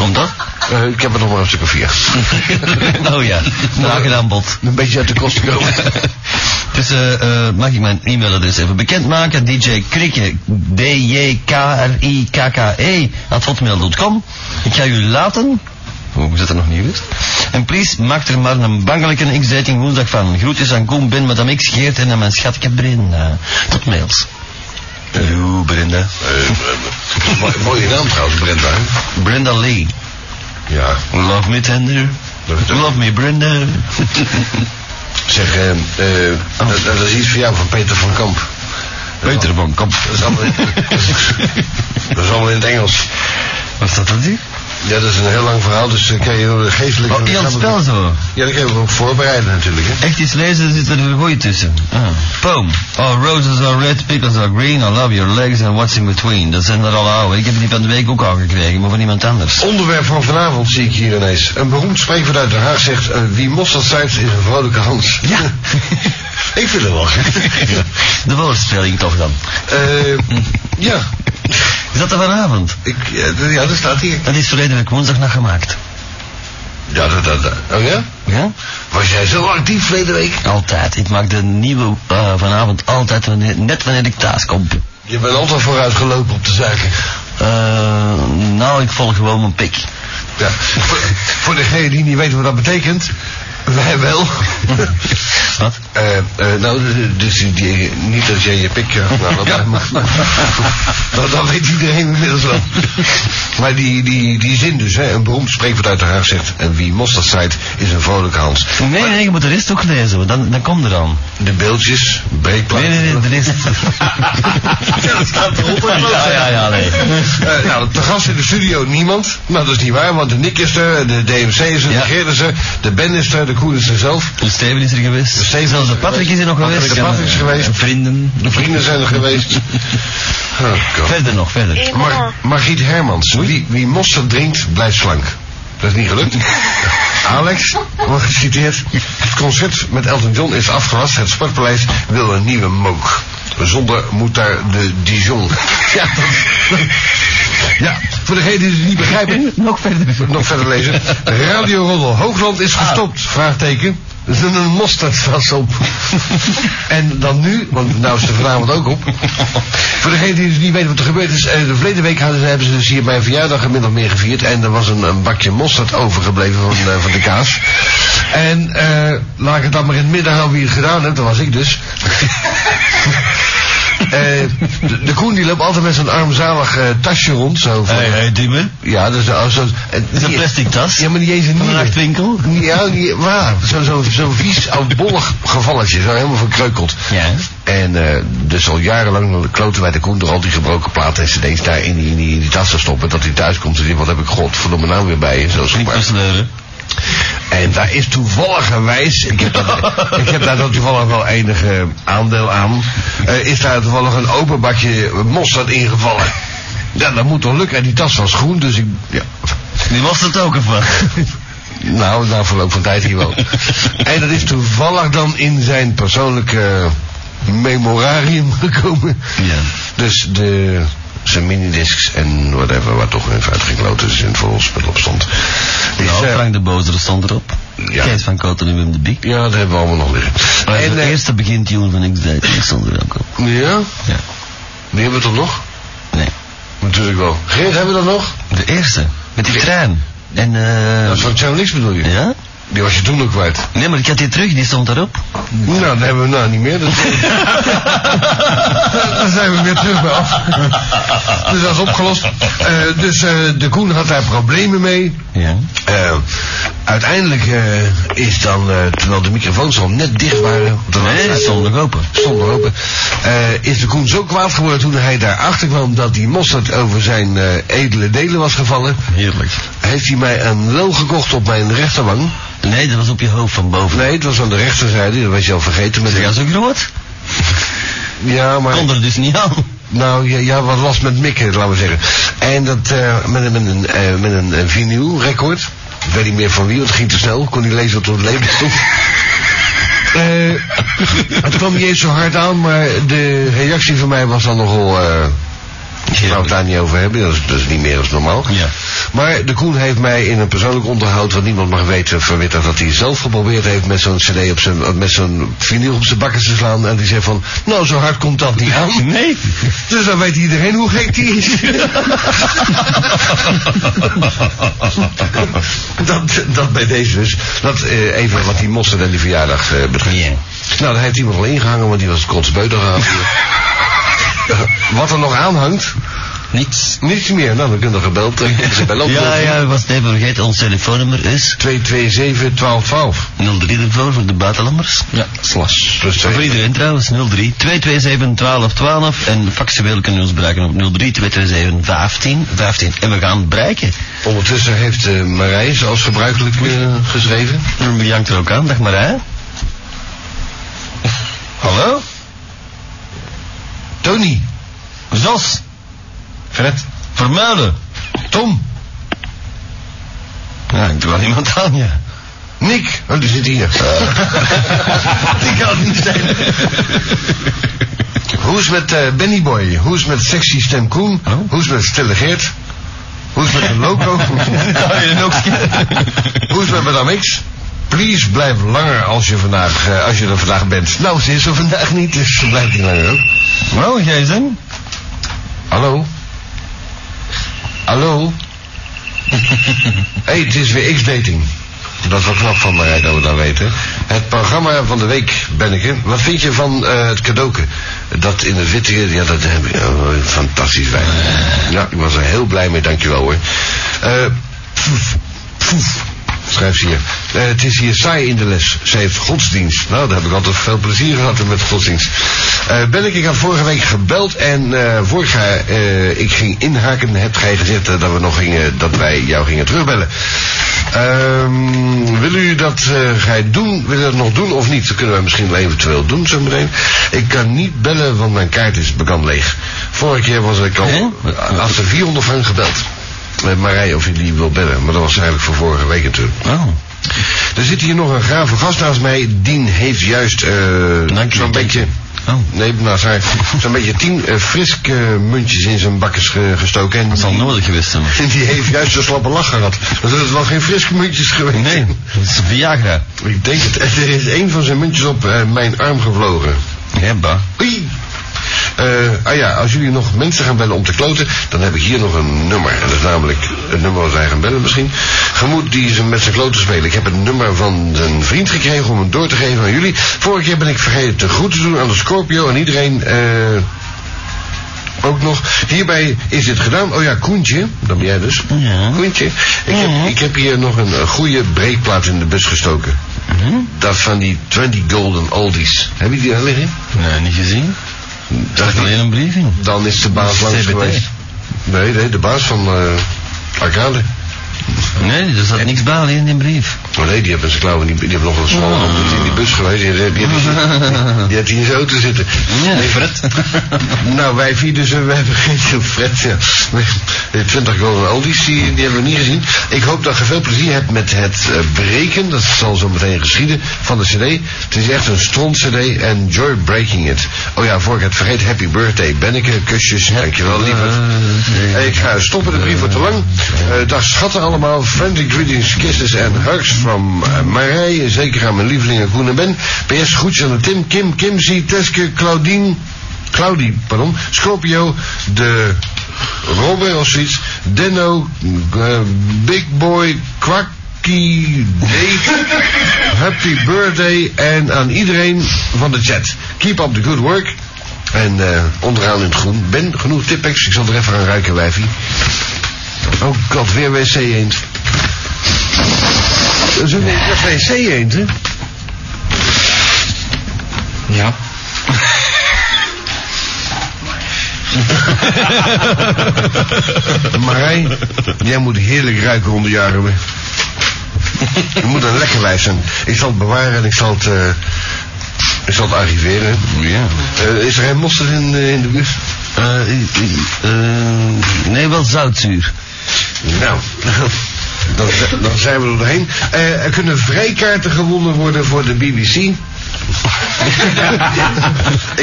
Omdat? Eh, ik heb er nog maar een stuk of vier. oh ja, maak een aanbod. Een beetje uit de kosten komen. Dus eh, mag ik mijn e-mailadres even bekendmaken? DJ Krikke, D-J-K-R-I-K-K-E, at hotmail.com. Ik ga u laten. Hoe zit dat nog niet wist? En please, maak er maar een bangelijke X-dating woensdag van. Groetjes aan Koen, Ben, Madame X, Geert en aan mijn schatje Brenda. Tot mails. Brenda. Eh, mo- mooie naam trouwens, Brenda. Brenda Lee. Ja. Love me tender. Love me Brenda. Zeg, eh, eh, dat, dat is iets voor jou van Peter van Kamp. Peter van Kamp. Dat is allemaal in, dat is allemaal in het Engels. Was dat dan die? Ja, dat is een heel lang verhaal, dus eh, kan je geestelijk... Oh, heel het spel zo. Ja, dat kunnen we ook voorbereiden natuurlijk, hè. Echt iets lezen, zit er een goeie tussen. Ah. Poem. Oh, roses are red, pickles are green, I love your legs and what's in between. Dat zijn er al oude. Ik heb die van de week ook al gekregen, maar van iemand anders. Onderwerp van vanavond zie ik hier ineens. Een beroemd spreekwoord uit Den Haag zegt... eh, wie mosterd zuipt is een vrolijke Hans. Ja. ik vind het wel gek. De woordspeling toch dan. Eh, ja. Is dat er vanavond? Ik, ja, d- ja, dat staat hier. Dat is verleden week woensdag nog gemaakt. Ja, dat, dat, dat. Oh ja? Ja? Was jij zo actief verleden week? Altijd. Ik maak de nieuwe eh, vanavond altijd wanneer, net wanneer ik thuis kom. Je bent altijd vooruitgelopen op de zaken. Eh, nou, ik volg gewoon mijn pik. Ja. voor, voor degene die niet weten wat dat betekent... Wij wel. Wat? Eh, eh, nou, dus die, niet dat jij je pik... nou, dat, maar, dat, dat weet iedereen inmiddels wel. Maar die, die, die zin dus, hè, een beroemd spreekwoord uit de Haag zegt... En wie mosterd zijt, is een vrolijke Hans. Nee, nee, je moet de rest ook lezen, dan, dan komt er dan. De beeldjes, breekplaat... Nee, nee, nee, de rest. Ja, dat staat erop. ja, ja, ja, nee. Eh, nou, te gast in de studio niemand. Maar dat is niet waar, want de Nick is er, de DMC is er, Ja. de is er, de Ben is er, de Koen is er zelf. De Steven is er geweest. De Steven Er Patrick is er nog Patrick geweest. de Patrick is geweest. Vrienden. De vrienden zijn er geweest. Oh, God. Verder nog, verder. Mar Margriet Hermans. Wie, wie mosterd drinkt, blijft slank. Dat is niet gelukt. Alex, wordt geciteerd. Het concert met Elton John is afgelast. Het Sportpaleis wil een nieuwe moog. Zonder moet daar de Dijon. Ja, dat, ja, voor degenen die het niet begrijpen, Nog verder. nog verder lezen. Radio Roddel Hoogland is gestopt, vraagteken. Er zit een mosterdvas op. en dan nu, want nou is er vanavond ook op. Voor degenen die dus niet weten wat er gebeurd is. eh, De verleden week hadden, hebben ze dus hier mijn verjaardag gemiddeld meer gevierd. En er was een, een bakje mosterd overgebleven van, eh, van de kaas. En eh, laat ik het dan maar in het midden houden wie het gedaan heeft. Dat was ik dus. Eh, de, de Koen die loopt altijd met zo'n armzalig eh, tasje rond. Zo van, Hey, hey. Ja, dat is oh, zo. Is niet- plastic tas? Ja, maar niet eens een een nachtwinkel? Ja, niet, waar. Zo'n zo, zo vies, oudbollig gevalletje. Zo helemaal verkreukeld. Ja. En eh, dus al jarenlang kloten wij de Koen door al die gebroken platen en cd's daar in die, in die, in die tas te stoppen. Dat hij thuis komt en zegt, wat heb ik godverdomme nou weer bij je. Zo zomaar. Daar is toevalligerwijs, ik heb, ik heb daar dan toevallig wel enige aandeel aan, eh, is daar toevallig een open bakje mosterd ingevallen. Ja, dat moet toch lukken. En die tas was groen, dus ik, ja, Die was het ook ervan. nou, na verloop van tijd hier wel. en dat is toevallig dan in zijn persoonlijke memorarium gekomen. Ja. Dus de, zijn minidiscs en whatever, waar toch even uitgekloten is in het volspel op stond. Is, Nou, Frank de Bozer stond erop. Ja. Kees van Koten en Wim de Bie. ja, dat hebben we allemaal nog liggen. Maar en, de eh, eerste begintune van X-Dating stond er ook op. ja? Ja. Die hebben we toch nog? Nee. Natuurlijk wel. Geert, hebben we dat nog? De eerste. Met die trein. En, eh Dat is van Nix bedoel je? ja? Die was je toen ook kwijt. Nee, maar ik had die terug, die stond daarop. Nou, dat hebben we nou niet meer. Dat... Daar zijn we weer terug bij af. dus dat is opgelost. Eh, dus eh, de Koen had daar problemen mee. Ja. Eh, uiteindelijk is dan, terwijl de microfoons al net dicht waren, Nee, stond nog open. stond nog open, is de Koen zo kwaad geworden toen hij daarachter kwam dat die mosterd over zijn edele delen was gevallen. Heerlijk. Heeft hij mij een wel gekocht op mijn rechterwang. Nee, dat was op je hoofd van boven. Nee, het was aan de rechterzijde, dat was je al vergeten. Met Zeg, dat is ook groot. ja, maar... Kon er dus niet aan. Nou, ja, ja, wat last met mikken, laten we zeggen. En dat uh, met, een- met een, uh, met een uh, vinyl record. Ik weet niet meer van wie, want het ging te snel. Kon niet lezen wat er op het label stond. Het kwam niet eens zo hard aan, maar de reactie van mij was dan nogal... Ik wou het daar niet over hebben, dat is, dat is niet meer als normaal. Ja. Maar de Koen heeft mij in een persoonlijk onderhoud, wat niemand mag weten, verwitterd dat hij zelf geprobeerd heeft met zo'n cd op zijn, met zo'n vinyl op zijn bakken te slaan. En die zei van, nou zo hard komt dat niet aan. Nee. Dus dan weet iedereen hoe gek die is. dat, dat bij deze dus. Dat uh, even wat die mosterd en die verjaardag uh, betreft. Nou, daar heeft iemand al ingehangen, want die was kotsbeuter gehad. wat er nog aanhangt, Niets. niets meer. Nou, dan kunnen we gebeld. Ze bellen op. Ja, ja, we was het even vergeten. Ons telefoonnummer is 227 1212. 03 ervoor voor de buitenlanders. Ja, slash. Plus Voor iedereen trouwens, 03 227 12 12. En factueel kunnen we ons bereiken op 03 227 15 15. En we gaan bereiken. Ondertussen heeft uh, Marij, zoals gebruikelijk, uh, geschreven. Wie hangt er ook aan? Dag Marij. Hallo? Tony. Jos. Fred. Vermuilen. Tom. Ja, ik doe wel iemand aan, ja. Nick. Oh, die zit hier. die kan het niet zijn. Hoe is met uh, Benny Boy? Hoe is met Sexy Stem Koen? Oh. Hoe is met Stille Geert? Hoe is met de Loco? Hoe is met Madame X? Please blijf langer als je, vandaag, uh, als je er vandaag bent. Nou, ze is er vandaag niet, dus ze blijft niet langer ook. Jij zijn? Hallo? Hallo? hey, het is weer X-dating. Dat is wel knap van mij dat we dat weten. Het programma van de week, Benneke. Wat vind je van uh, het cadeauke? Dat in het witte, ja dat heb ik, oh, fantastisch fijn. Ja, ik was er heel blij mee, dankjewel hoor. Uh, pfoef, pfoef, schrijft ze hier. Uh, het is hier saai in de les. Ze heeft godsdienst. Nou, daar heb ik altijd veel plezier gehad met godsdienst. Uh, Benneke, ik had vorige week gebeld en uh, vorig jaar uh, ik ging inhaken, hebt gij gezegd dat we nog gingen, dat wij jou gingen terugbellen. Um, wil u dat gij doen, wil u dat nog doen of niet? Dat kunnen wij misschien wel eventueel doen zo meteen. Ik kan niet bellen, want mijn kaart is bekend leeg. Vorige keer was ik al, had ze 400 frank gebeld. Met Marij of je die wil bellen, maar dat was eigenlijk voor vorige week natuurlijk. Oh. Er zit hier nog een grave gast naast mij. Dien heeft juist uh, zo'n beetje... Oh. Nee, haar. Zo'n beetje tien uh, friske muntjes in zijn bakkes ge gestoken. En dat zal nodig geweest zijn. En die heeft juist een slappe lach gehad. Dat is wel geen friske muntjes geweest. Nee, dat is Viagra. Ik denk het. Er is een van zijn muntjes op uh, mijn arm gevlogen. Ja, ba. Oei. Uh, ah ja, als jullie nog mensen gaan bellen om te kloten, dan heb ik hier nog een nummer. En dat is namelijk het nummer wat wij gaan bellen misschien. Gemoed die ze met zijn kloten spelen. Ik heb het nummer van een vriend gekregen om het door te geven aan jullie. Vorige keer ben ik vergeten te goed te doen aan de Scorpio en iedereen... Uh, ook nog. Hierbij is dit gedaan. Oh ja, Koentje. Dat ben jij dus. Ja. Koentje. Ik, heb, ik heb hier nog een, een goede breekplaat in de bus gestoken. Mhm. Dat van die 20 Golden Oldies. Heb je die daar liggen? Nee, niet gezien. Dat is alleen een brief in. Dan is de baas langs geweest. Nee, nee, de baas van uh, Arcade. Nee, er zat niks bij alleen in die brief. Oh nee, die hebben zijn klauwen niet. Die hebben nog een smal. Oh. Die in die bus geweest. Die, die, die, die, die heeft hij in zijn auto zitten. Ja, Nee, Fred. Nou, wij vier dus, we hebben geen Fred, ja. 20 Golden Oldies, die, die hebben we niet gezien. Ik hoop dat je veel plezier hebt met het uh, breken, dat zal zo meteen geschieden, van de cd. Het is echt een stront cd, enjoy breaking it. Oh ja, voor ik het vergeet, happy birthday Benneke, kusjes, dankjewel lieverd. Uh, Ik ga stoppen, de brief wordt te lang. Uh, dag schatten allemaal, friendly greetings, kisses en hugs from uh, Marij. Zeker aan mijn lievelingen Koen en Ben. PS, groetjes aan de Tim, Kim, Kimsy, Teske, Claudine... Claudie, pardon, Scorpio, de Robin of zoiets, Denno, eh, Big Boy, Quacky, Dave, Happy Birthday en aan iedereen van de chat. Keep up the good work. En eh, onderaan in het groen. Ben, genoeg tipex, ik zal er even aan ruiken, wijfie. Oh god, weer wc eend. Dat is een wc eend, hè? Ja. Marij, jij moet heerlijk ruiken onder jaren. hè. Je moet een lekker wijf zijn. Ik zal het bewaren en ik zal het, eh, ik zal het archiveren. Ja. Eh, is er geen mosterd in, eh, in de bus? Nee, wel zoutzuur. Nou, dan, dan zijn we er doorheen. Eh, er kunnen vrijkaarten gewonnen worden voor de BBC.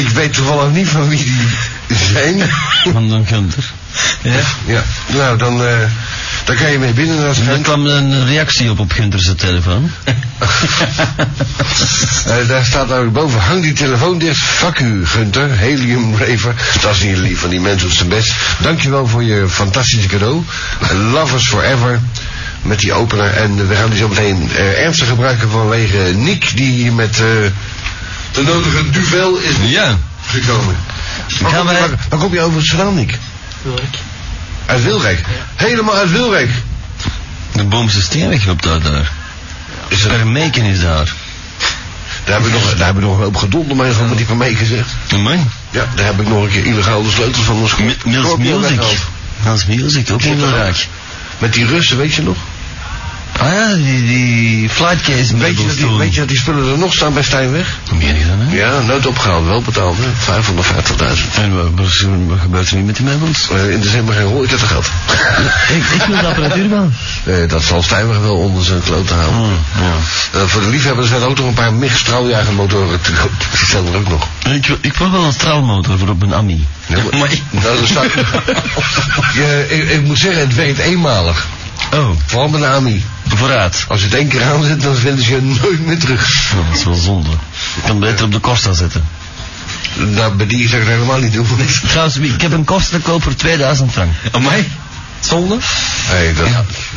ik weet toevallig niet van wie die zijn. Van Don Gunther. Ja. Ja, nou dan, eh, daar kan je mee binnen naar Er kwam een reactie op op Gunther's telefoon. Eh, daar staat ook boven, hang die telefoon dicht. Fuck u, Gunter. Helium Raver. Dat is niet lief van die mensen op zijn best. Dankjewel voor je fantastische cadeau. Lovers Forever. Met die opener. En we gaan die zo meteen eh, ernstig gebruiken vanwege Nick. Die hier met eh, de nodige duvel is Ja. gekomen. Waar, Gaan kom, wij- waar, waar kom je over het Nick? Uit Wilrijk. Helemaal uit Wilrijk. De boomse steenweg op daar. daar. Is er, Permeken is daar. daar, heb ik nog, daar heb ik nog een hoop gedonder mee gehad met die Permee gezegd. Mooi. Ja, daar heb ik nog een keer illegaal de sleutel van. Mi- Mills Music. Mills Music, ook in Wilrijk. Met die Russen, weet je nog? Ah ja, die, die flightcase Weet je, dat die, weet je dat die spullen er nog staan bij Stijnweg? Meen je dat, hè? Ja, nooit opgehaald, wel betaald, hè? 550.000. En wat, gebeurt er nu met die meubels? Eh, in december geen hol, ik heb het gehad. ik, ik wil de apparatuur wel. Eh, dat zal Stijnweg wel onder zijn kloot houden. Hmm, ja. Eh, voor de liefhebbers zijn er ook nog een paar MIG straaljagermotoren te koop. Die staan er ook nog. Ik, wil- ik wil wel een straalmotor voor op een Ami. Ja, maar, nou, dat staat, je, ik, ik moet zeggen, het werkt eenmalig. Oh, Vooral met een AMI. vooruit. Als je het één keer aanzet, dan vinden ze je nooit meer terug. Nou, dat is wel zonde. Ik kan beter op de Costa zetten. Nou, bij die zou ik dat helemaal niet doen. Trouwens, ik heb een Costa te koop voor 2000 frank. Amai. Zonde? Hé, dat,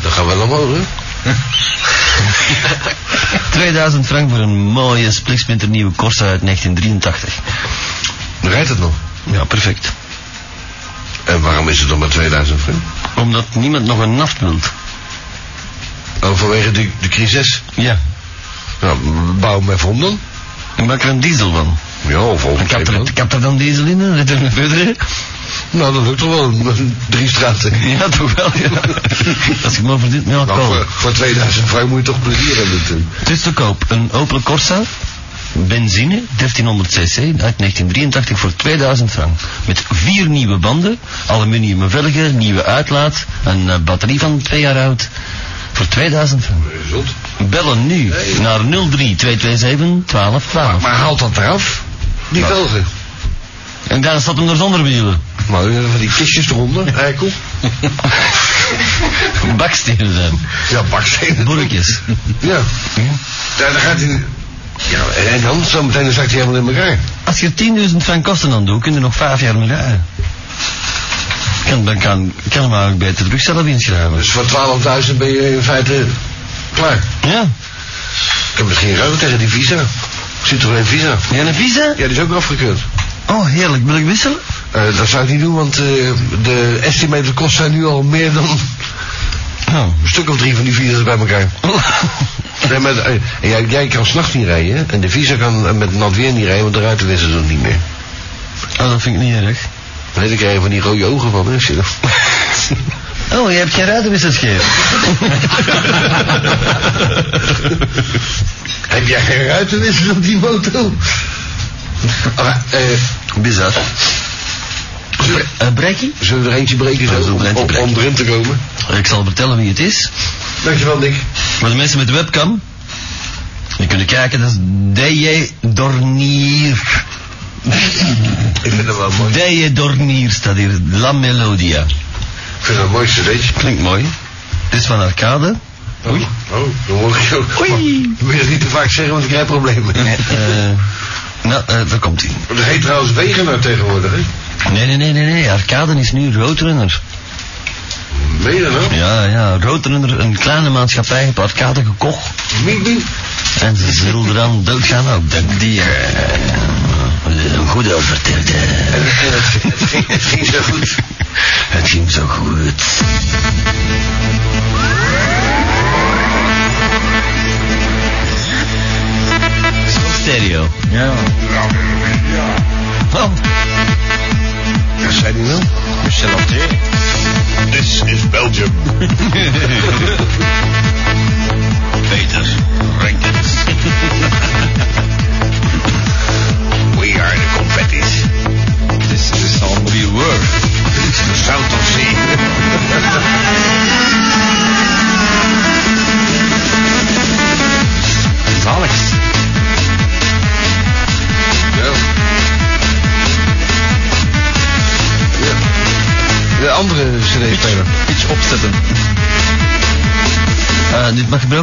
dat gaat wel omhoog, hè? 2000 frank voor een mooie spliksplinter nieuwe Corsa uit 1983. Rijdt het nog? Ja, perfect. En waarom is het dan maar 2000 frank? Omdat niemand nog een naft wilt. Oh, vanwege de, de crisis? Ja. Nou, bouw even om dan. Maak er een diesel van. Ja, of heb er, ik heb er dan diesel in, hè? Zit er een verder? Nou, dat lukt toch wel. Drie straten. Ja, toch wel, ja. Als ik maar verdient, ja, Nou, voor 2000 frank moet je toch plezier hebben natuurlijk. Het is te koop. Een Opel Corsa, benzine, 1300 cc, uit 1983 voor 2000 frank. Met vier nieuwe banden, aluminium velgen, nieuwe uitlaat, een eh, batterie van twee jaar oud. Voor 2000 frank. Bellen nu naar 03227 1212. Maar haalt dat eraf? Die velgen. En daar staat hem er zonder wielen. Maar u van die kistjes eronder, eikel. Bakstenen zijn. Ja, bakstenen. Boerkjes. Ja. Daar, daar gaat hij... Ja, en dan? Zometeen dan zakt hij helemaal in elkaar. Als je 10.000 frank kosten aan doet, kun je nog vijf jaar mee rijden. Kan, dan kan, kan hem eigenlijk beter terug zelf inschrijven. Dus voor 12.000 ben je in feite klaar. Ja. Ik heb misschien ruil tegen die visa. Zit er een visa? Ja, een visa? Ja, die is ook afgekeurd. Oh, heerlijk. Wil ik wisselen? Eh, dat zou ik niet doen, want eh, de estimated kosten zijn nu al meer dan Oh. een stuk of drie van die visa's bij elkaar. Nee, maar, eh, en jij, jij kan s'nachts niet rijden, en de visa kan met nat weer niet rijden, want de ruiten wisselen ze niet meer. oh, dat vind ik niet erg. Nee, dan krijg je van die rode ogen van, hè? Oh, je hebt geen ruitenwisselscheef. Heb jij geen ruitenwissers op die motor? Ah, eh, Bizar. zullen, Uh, Brekkie? zullen we er eentje breken zo, zullen er om, om, erin te komen? Ik zal vertellen wie het is. Dankjewel, Nick. Maar de mensen met de webcam, die kunnen kijken, dat is DJ Dornier. Ik vind het wel mooi. DJ Dornier staat hier, La Melodia. Ik vind het een mooi cd'tje. Klinkt mooi. Het is van Arcade. Oei. Oh, dan hoor ik ook. Oei. Wil het niet te vaak zeggen, want ik krijg problemen. Eh, nou, eh, daar komt hij. Dat heet trouwens Wegener tegenwoordig, hè? Nee, nee, nee, nee, nee. Arcade is nu Roadrunner. Meen je dat? Ja, ja. Roadrunner, een kleine maatschappij, heeft Arcade gekocht. En ze zullen eraan doodgaan ook, denk ik. Die, een goede vertelde. En, en het, het, ging, het ging zo goed. Het ging zo goed. Zo stereo. Ja. Oh,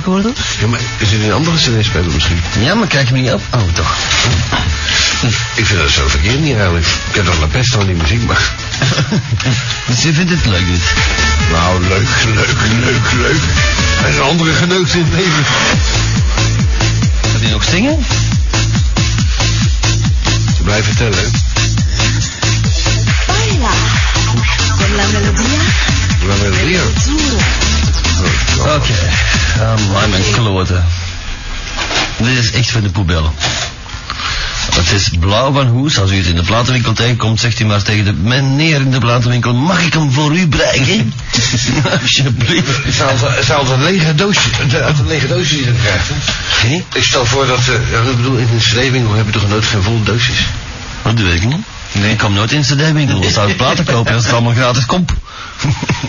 worden? Ja, maar is dit een andere cd-speler misschien? Ja, maar kijk me niet op. Oh, toch. Ik vind dat zo verkeerd niet eigenlijk. Ik heb dan de pest aan die muziek, maar... Dus je vindt het leuk, dit? Nou, leuk, leuk, leuk, leuk. Er is een andere geneukt in het leven. Gaat hij nog zingen? Ze blijven vertellen, hè. Baila con la melodía Waar ben je weer? Zuro. Oké. Ah, man, mijn kloten. Dit is echt voor de poebellen. Het is blauw van hoes. Als u het in de platenwinkel tegenkomt, zegt u maar tegen de meneer in de platenwinkel, mag ik hem voor u bereiken? Alsjeblieft. Het is altijd- een lege doosje, het- uit een lege doosje die je krijgt, hè. Ik stel voor dat, eh, ik bedoel, in een cd-winkel heb je toch nooit geen volle doosjes? Dat weet ik niet. Nee. Ik kom nooit in een cd-winkel. Dan zou ik platen kopen als het allemaal gratis komt.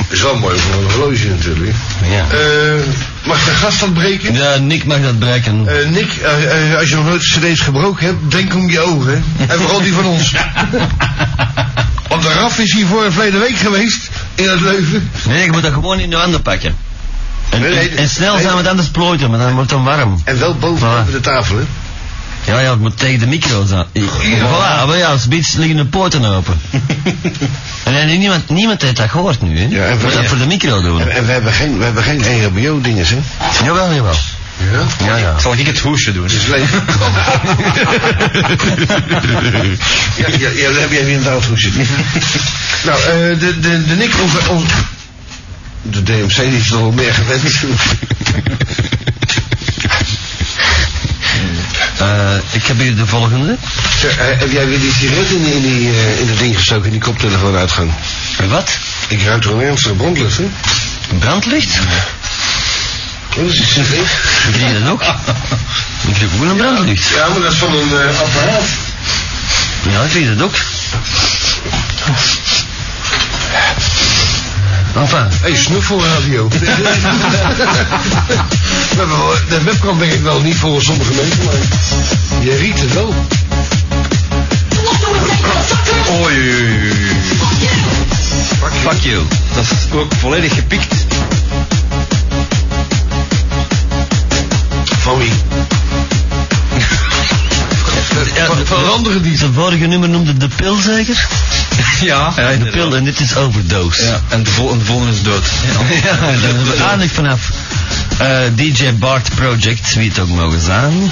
Is wel mooi voor een horloge natuurlijk. Ja. Eh, mag ik de gast wat breken? Ja, Nick mag dat bereiken. Eh, Nick, eh, als je nog nooit cd's gebroken hebt, denk om je ogen. hè. En vooral die van ons. Want de RAF is hier voor een verleden week geweest, in het Leuven. Nee, je moet dat gewoon in de handen pakken. En, Nee, nee, en, en snel nee. zijn we het anders plooiten, maar dan wordt het dan warm. En wel boven Voilà. de tafel, hè. Ja, ja, het moet tegen de micro's aan. Ja. Voilà, maar ja, als iets liggen de poorten open. en nee, niemand, niemand heeft dat gehoord nu, hè? Ja, en dat ja. voor de micro doen. En, en we hebben geen, we hebben geen EHBO-dinges, hè. Jawel, jawel. Ja? Ja, ja. Zal ik het hoesje doen? Het is leven. ja, ja, ja, dan heb jij weer een doodhoesje. nou, eh de, de, de Nick, onze, onze... De DMC die is er al meer gewend. Eh, ik heb hier de volgende. Eh, heb jij weer die sigaret in, in, die, eh, in dat ding gestoken, in die koptelefoon uitgang? Wat? Ik ruik toch een ernstige brandlucht, hè? Brandlicht? Wat is die sigaret? Ik kreeg dat ook. Ik kreeg ook een brandlicht. Ja, maar dat is van een eh, apparaat. Ja, ik kreeg dat ook. Enfin, Hé, hey, snuffelradio. De webcam denk ik wel niet voor sommige mensen, maar je riekt het wel. Oei, oei, oei, oei. Fuck you. Dat is ook volledig gepikt. Van wie? Ja, Ver- veranderen die zijn vorige nummer noemde De Pil zeker? Ja, ja De Pil en dit is Overdose. Ja, en de, vol en de volgende is dood. Ja, daar zijn we eindelijk vanaf. Eh, DJ Bart Project, wie het ook mogen zijn.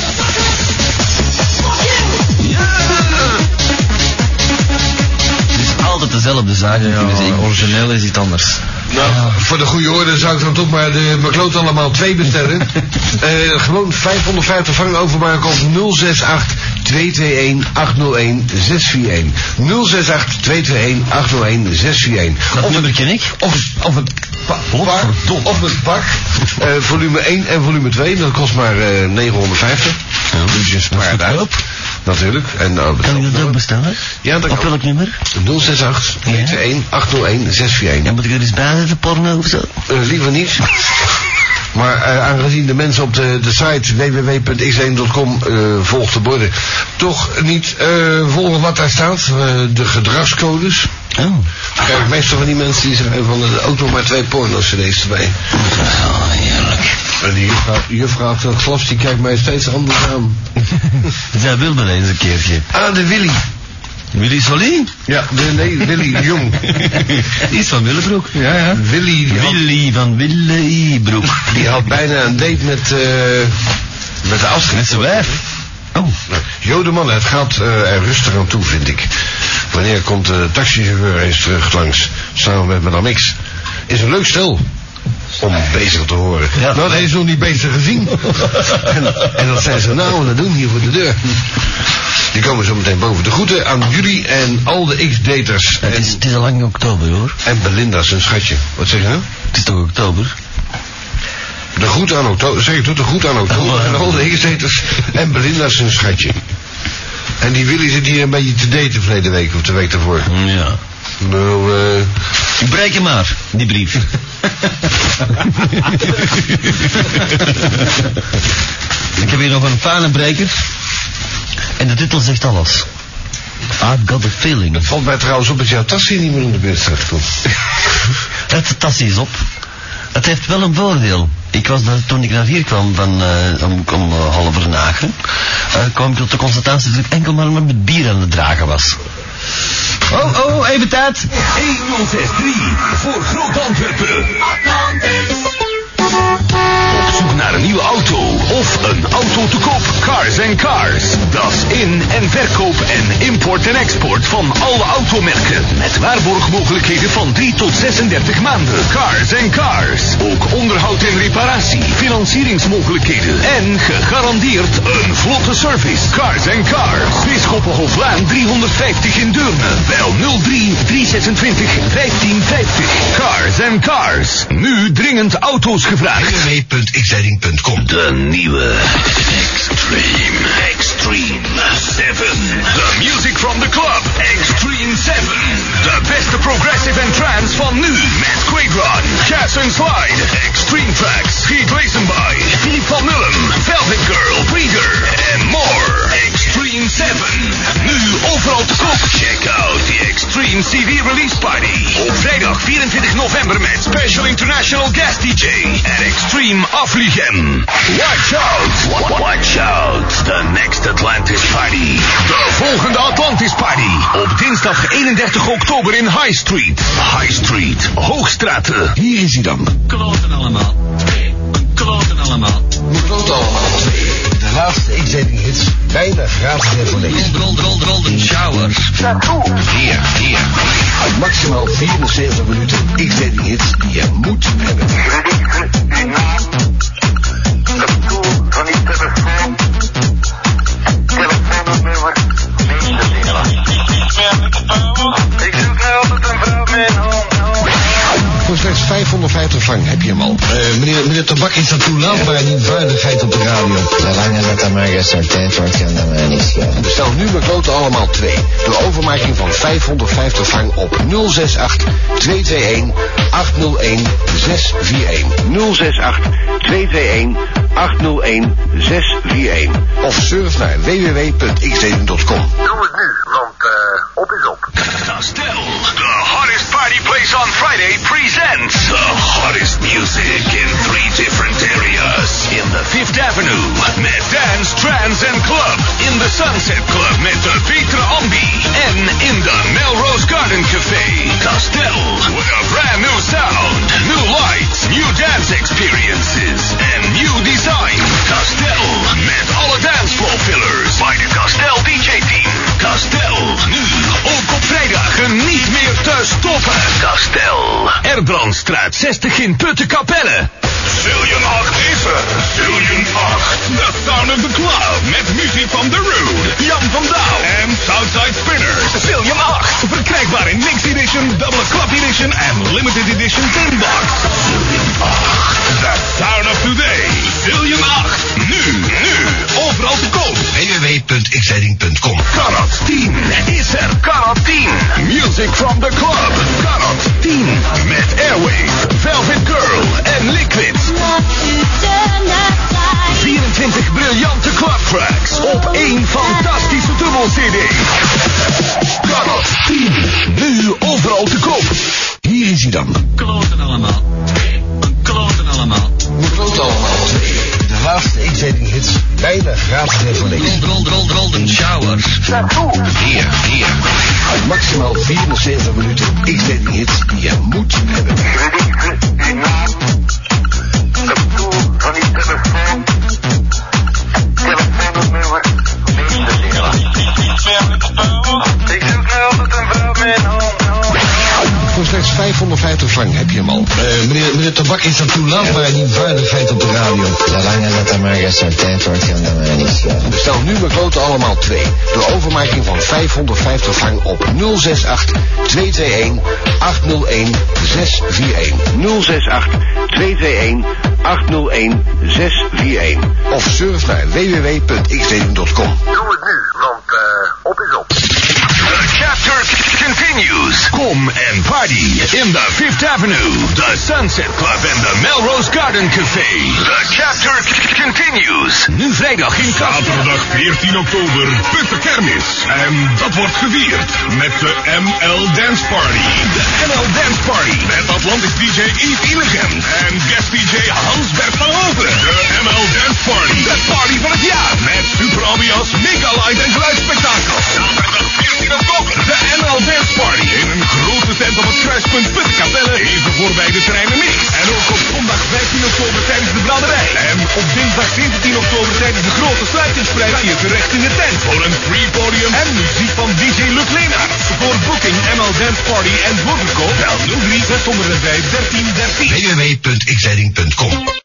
Het is altijd dezelfde zaak muziek. origineel is iets anders. Nou, voor de goede orde zou ik dan toch maar de McLoot allemaal twee bestellen. Eh, gewoon 550 frank overmaken op 068 221 801 641. 068 221 801 641. Dat Of nummer ken ik. Of, of pa- pak, of het pak, eh, volume 1 en volume 2, dat kost maar eh 950. Dus je spaart uit. Natuurlijk. En, nou, Kan ik dat ook bestellen? Ja, dat Op kan. welk nummer? 068 221 801 641. Ja, moet ik er eens bij zetten, porno of zo? Eh, liever niet. Maar eh, aangezien de mensen op de, de site www.x1.com eh volgt de borden toch niet eh, volgen wat daar staat, de gedragscodes. Oh. Krijg ik meestal van die mensen die zeggen van de ook nog maar twee porno-cd's erbij. Oh, heerlijk. En die juffrouw, juffrouw dat glas die kijkt mij steeds anders aan. Zij wil wel eens een keertje. Ah, de Willy. Willy Solly? Ja, nee, Willy Jong. Die is van Willebroek. Ja, ja. Willy, had, Willy van Willebroek. die had bijna een date met, eh met de Astrid. Met zijn wijf. Oh. Jodeman, het gaat eh, er rustig aan toe, vind ik. Wanneer komt de taxichauffeur eens terug langs, samen met Madame X? Is een leuk stel om bezig te horen. Ja. nou, hij is nog niet bezig gezien. en, en dat zijn ze nou aan het doen hier voor de deur. Die komen zo meteen boven. De groeten aan jullie en al de X-daters. Het is, het is al lang oktober hoor. en Belinda, zijn schatje. Wat zeg je nou? Het is toch oktober? De groet aan oktober. Zeg ik toch de groet aan oktober. En al de X-daters en Belinda, zijn schatje. En die Willy zit hier een beetje te daten verleden week of de week daarvoor. Ja. Nou, eh... Ik breek hem maar, die brief. ik heb hier nog een fanenbreker. En de titel zegt alles. I've got a feeling. Het valt mij trouwens op dat jouw tas hier niet meer in de buurt staat. Kom. Het tas is op. Het heeft wel een voordeel. Ik was daar, toen ik naar hier kwam van eh, om, om uh, half negen, uh, kwam ik tot de constatatie dat ik enkel maar met bier aan het dragen was. Oh, oh, even tijd. 1063 voor Groot Antwerpen. Op zoek naar een nieuwe auto of een auto te koop? Cars and Cars. Dat is in- en verkoop en import en export van alle automerken. Met waarborgmogelijkheden van 3 tot 36 maanden. Cars and Cars. Ook onderhoud en reparatie, financieringsmogelijkheden en gegarandeerd een vlotte service. Cars and Cars. Bisschoppenhoflaan 350 in Deurne. Bel 03 326 1550. Cars and Cars. Nu dringend auto's gevraagd. De nieuwe Extreme. Extreme 7. The music from the club. Extreme 7. De beste progressive en trance van nu. Met Quaidron, Jazz and Slide. Extreme Tracks. Geert Wezenby. Philippe van Nullem. Velvet Girl. Breeder. En more. Extreme 7. Nu overal te koop. Check out the Extreme CD Release Party. Op vrijdag 24 november met Special International Guest DJ. En Extreme Afliegen. Watch out. Wa- Watch out. The next Atlantis Party. De volgende Atlantis Party. Op dinsdag 31 oktober in High Street. High Street. Hoogstraten. Hier is hij dan. Kloten allemaal. Kloten allemaal. Klopt allemaal. De laatste X-Zending hits. Bijna gratis en voor niks. Rol, rol, rol, de shower. Hier, hier. Maximaal 74 minuten X-Zending hits die je moet hebben. Voor 550 frank heb je hem al. Eh, meneer, meneer Tabak is dat toelaatbaar niet vuiligheid op de radio. Zolang dat dat maar gesorteerd wordt, kan dat mij niet schelen. Bestel nu met kloten allemaal twee. Door overmaking van 550 frank op 068 221 801 641. 068 221 801 641. Of surf naar www.xdeden.com. Doe het nu, want uh, op is op. Castel, hottest party place on Friday, presents the hottest music in three different areas. In the Fifth Avenue, met dance, trance and club. In the Sunset Club, met de Peter Ambi. En in the Melrose Garden Café. Castel, with a brand new sound, new lights, new dance experiences, and new design. Castel, met alle dancefloor fillers. by the Castel DJ Team. Castel, nu ook op vrijdagen niet meer te stoppen. Castel, Erbrandstraat 60 in Puttenkapelle. Zillion 8 is er. Zillion 8. The sound of the club. Met muziek van The Rude, Jan van Douw en Southside Spinners. Zillion 8. Verkrijgbaar in Mix Edition, Double Club Edition en Limited Edition Tin Box. Zillion 8. The sound of today. Zillion 8. Nu, nu. Overal te koop. www.xzending.com Karat 10 is er. Karat 10. Music from the club. Karat 10. Met Airwave, Velvet Girl en Liquid. 24 briljante clubtracks op één fantastische dubbel-CD. Karat 10. Nu overal te koop. Hier is hij dan. Kloten allemaal. Kloten allemaal. Klopt allemaal. De laatste X-Rating Hits bijna gratis en voor niks. Golden, golden, golden showers. Hier, hier. Maximaal 74 minuten X-Rating Hits die je moet hebben. Voor slechts 550 frank heb je hem al. Eh, meneer, meneer Tabak is dat toelaatbaar, die vuiligheid op de radio. Er maar wordt, kan dat niet schelen. Bestel nu mijn kloten allemaal twee. Door overmaking van 550 frank op 068 221 801 641. 068 221 801 641. Of surf naar www.xdating.com. Doe het nu, continues. Kom en party in the Fifth Avenue, the Sunset Club and the Melrose Garden Café. The chapter continues. Nu vrijdag in Zaterdag 14 oktober, Putte Kermis. En dat wordt gevierd met de ML Dance Party. De NL Dance Party. Met Atlantis DJ Yves Illegem en guest DJ Hans-Bert van Hoven. De ML Dance Party. De party van het jaar. Met super ambiance, mega light en geluidsspectakel. Zaterdag 14 De NL Dance Party. In een grote tent op het kruispunt Puttenkapelle, even voorbij de terreinen Mix. En ook op zondag 15 oktober tijdens de braderij. En op dinsdag 17 oktober tijdens de grote sluitingsprijs hier terecht in de tent. Voor een free podium En muziek van DJ Luc Leenaerts. Voor booking NL Dance Party en voorverkoop. Bel 03 605 13 13. www.xdating.com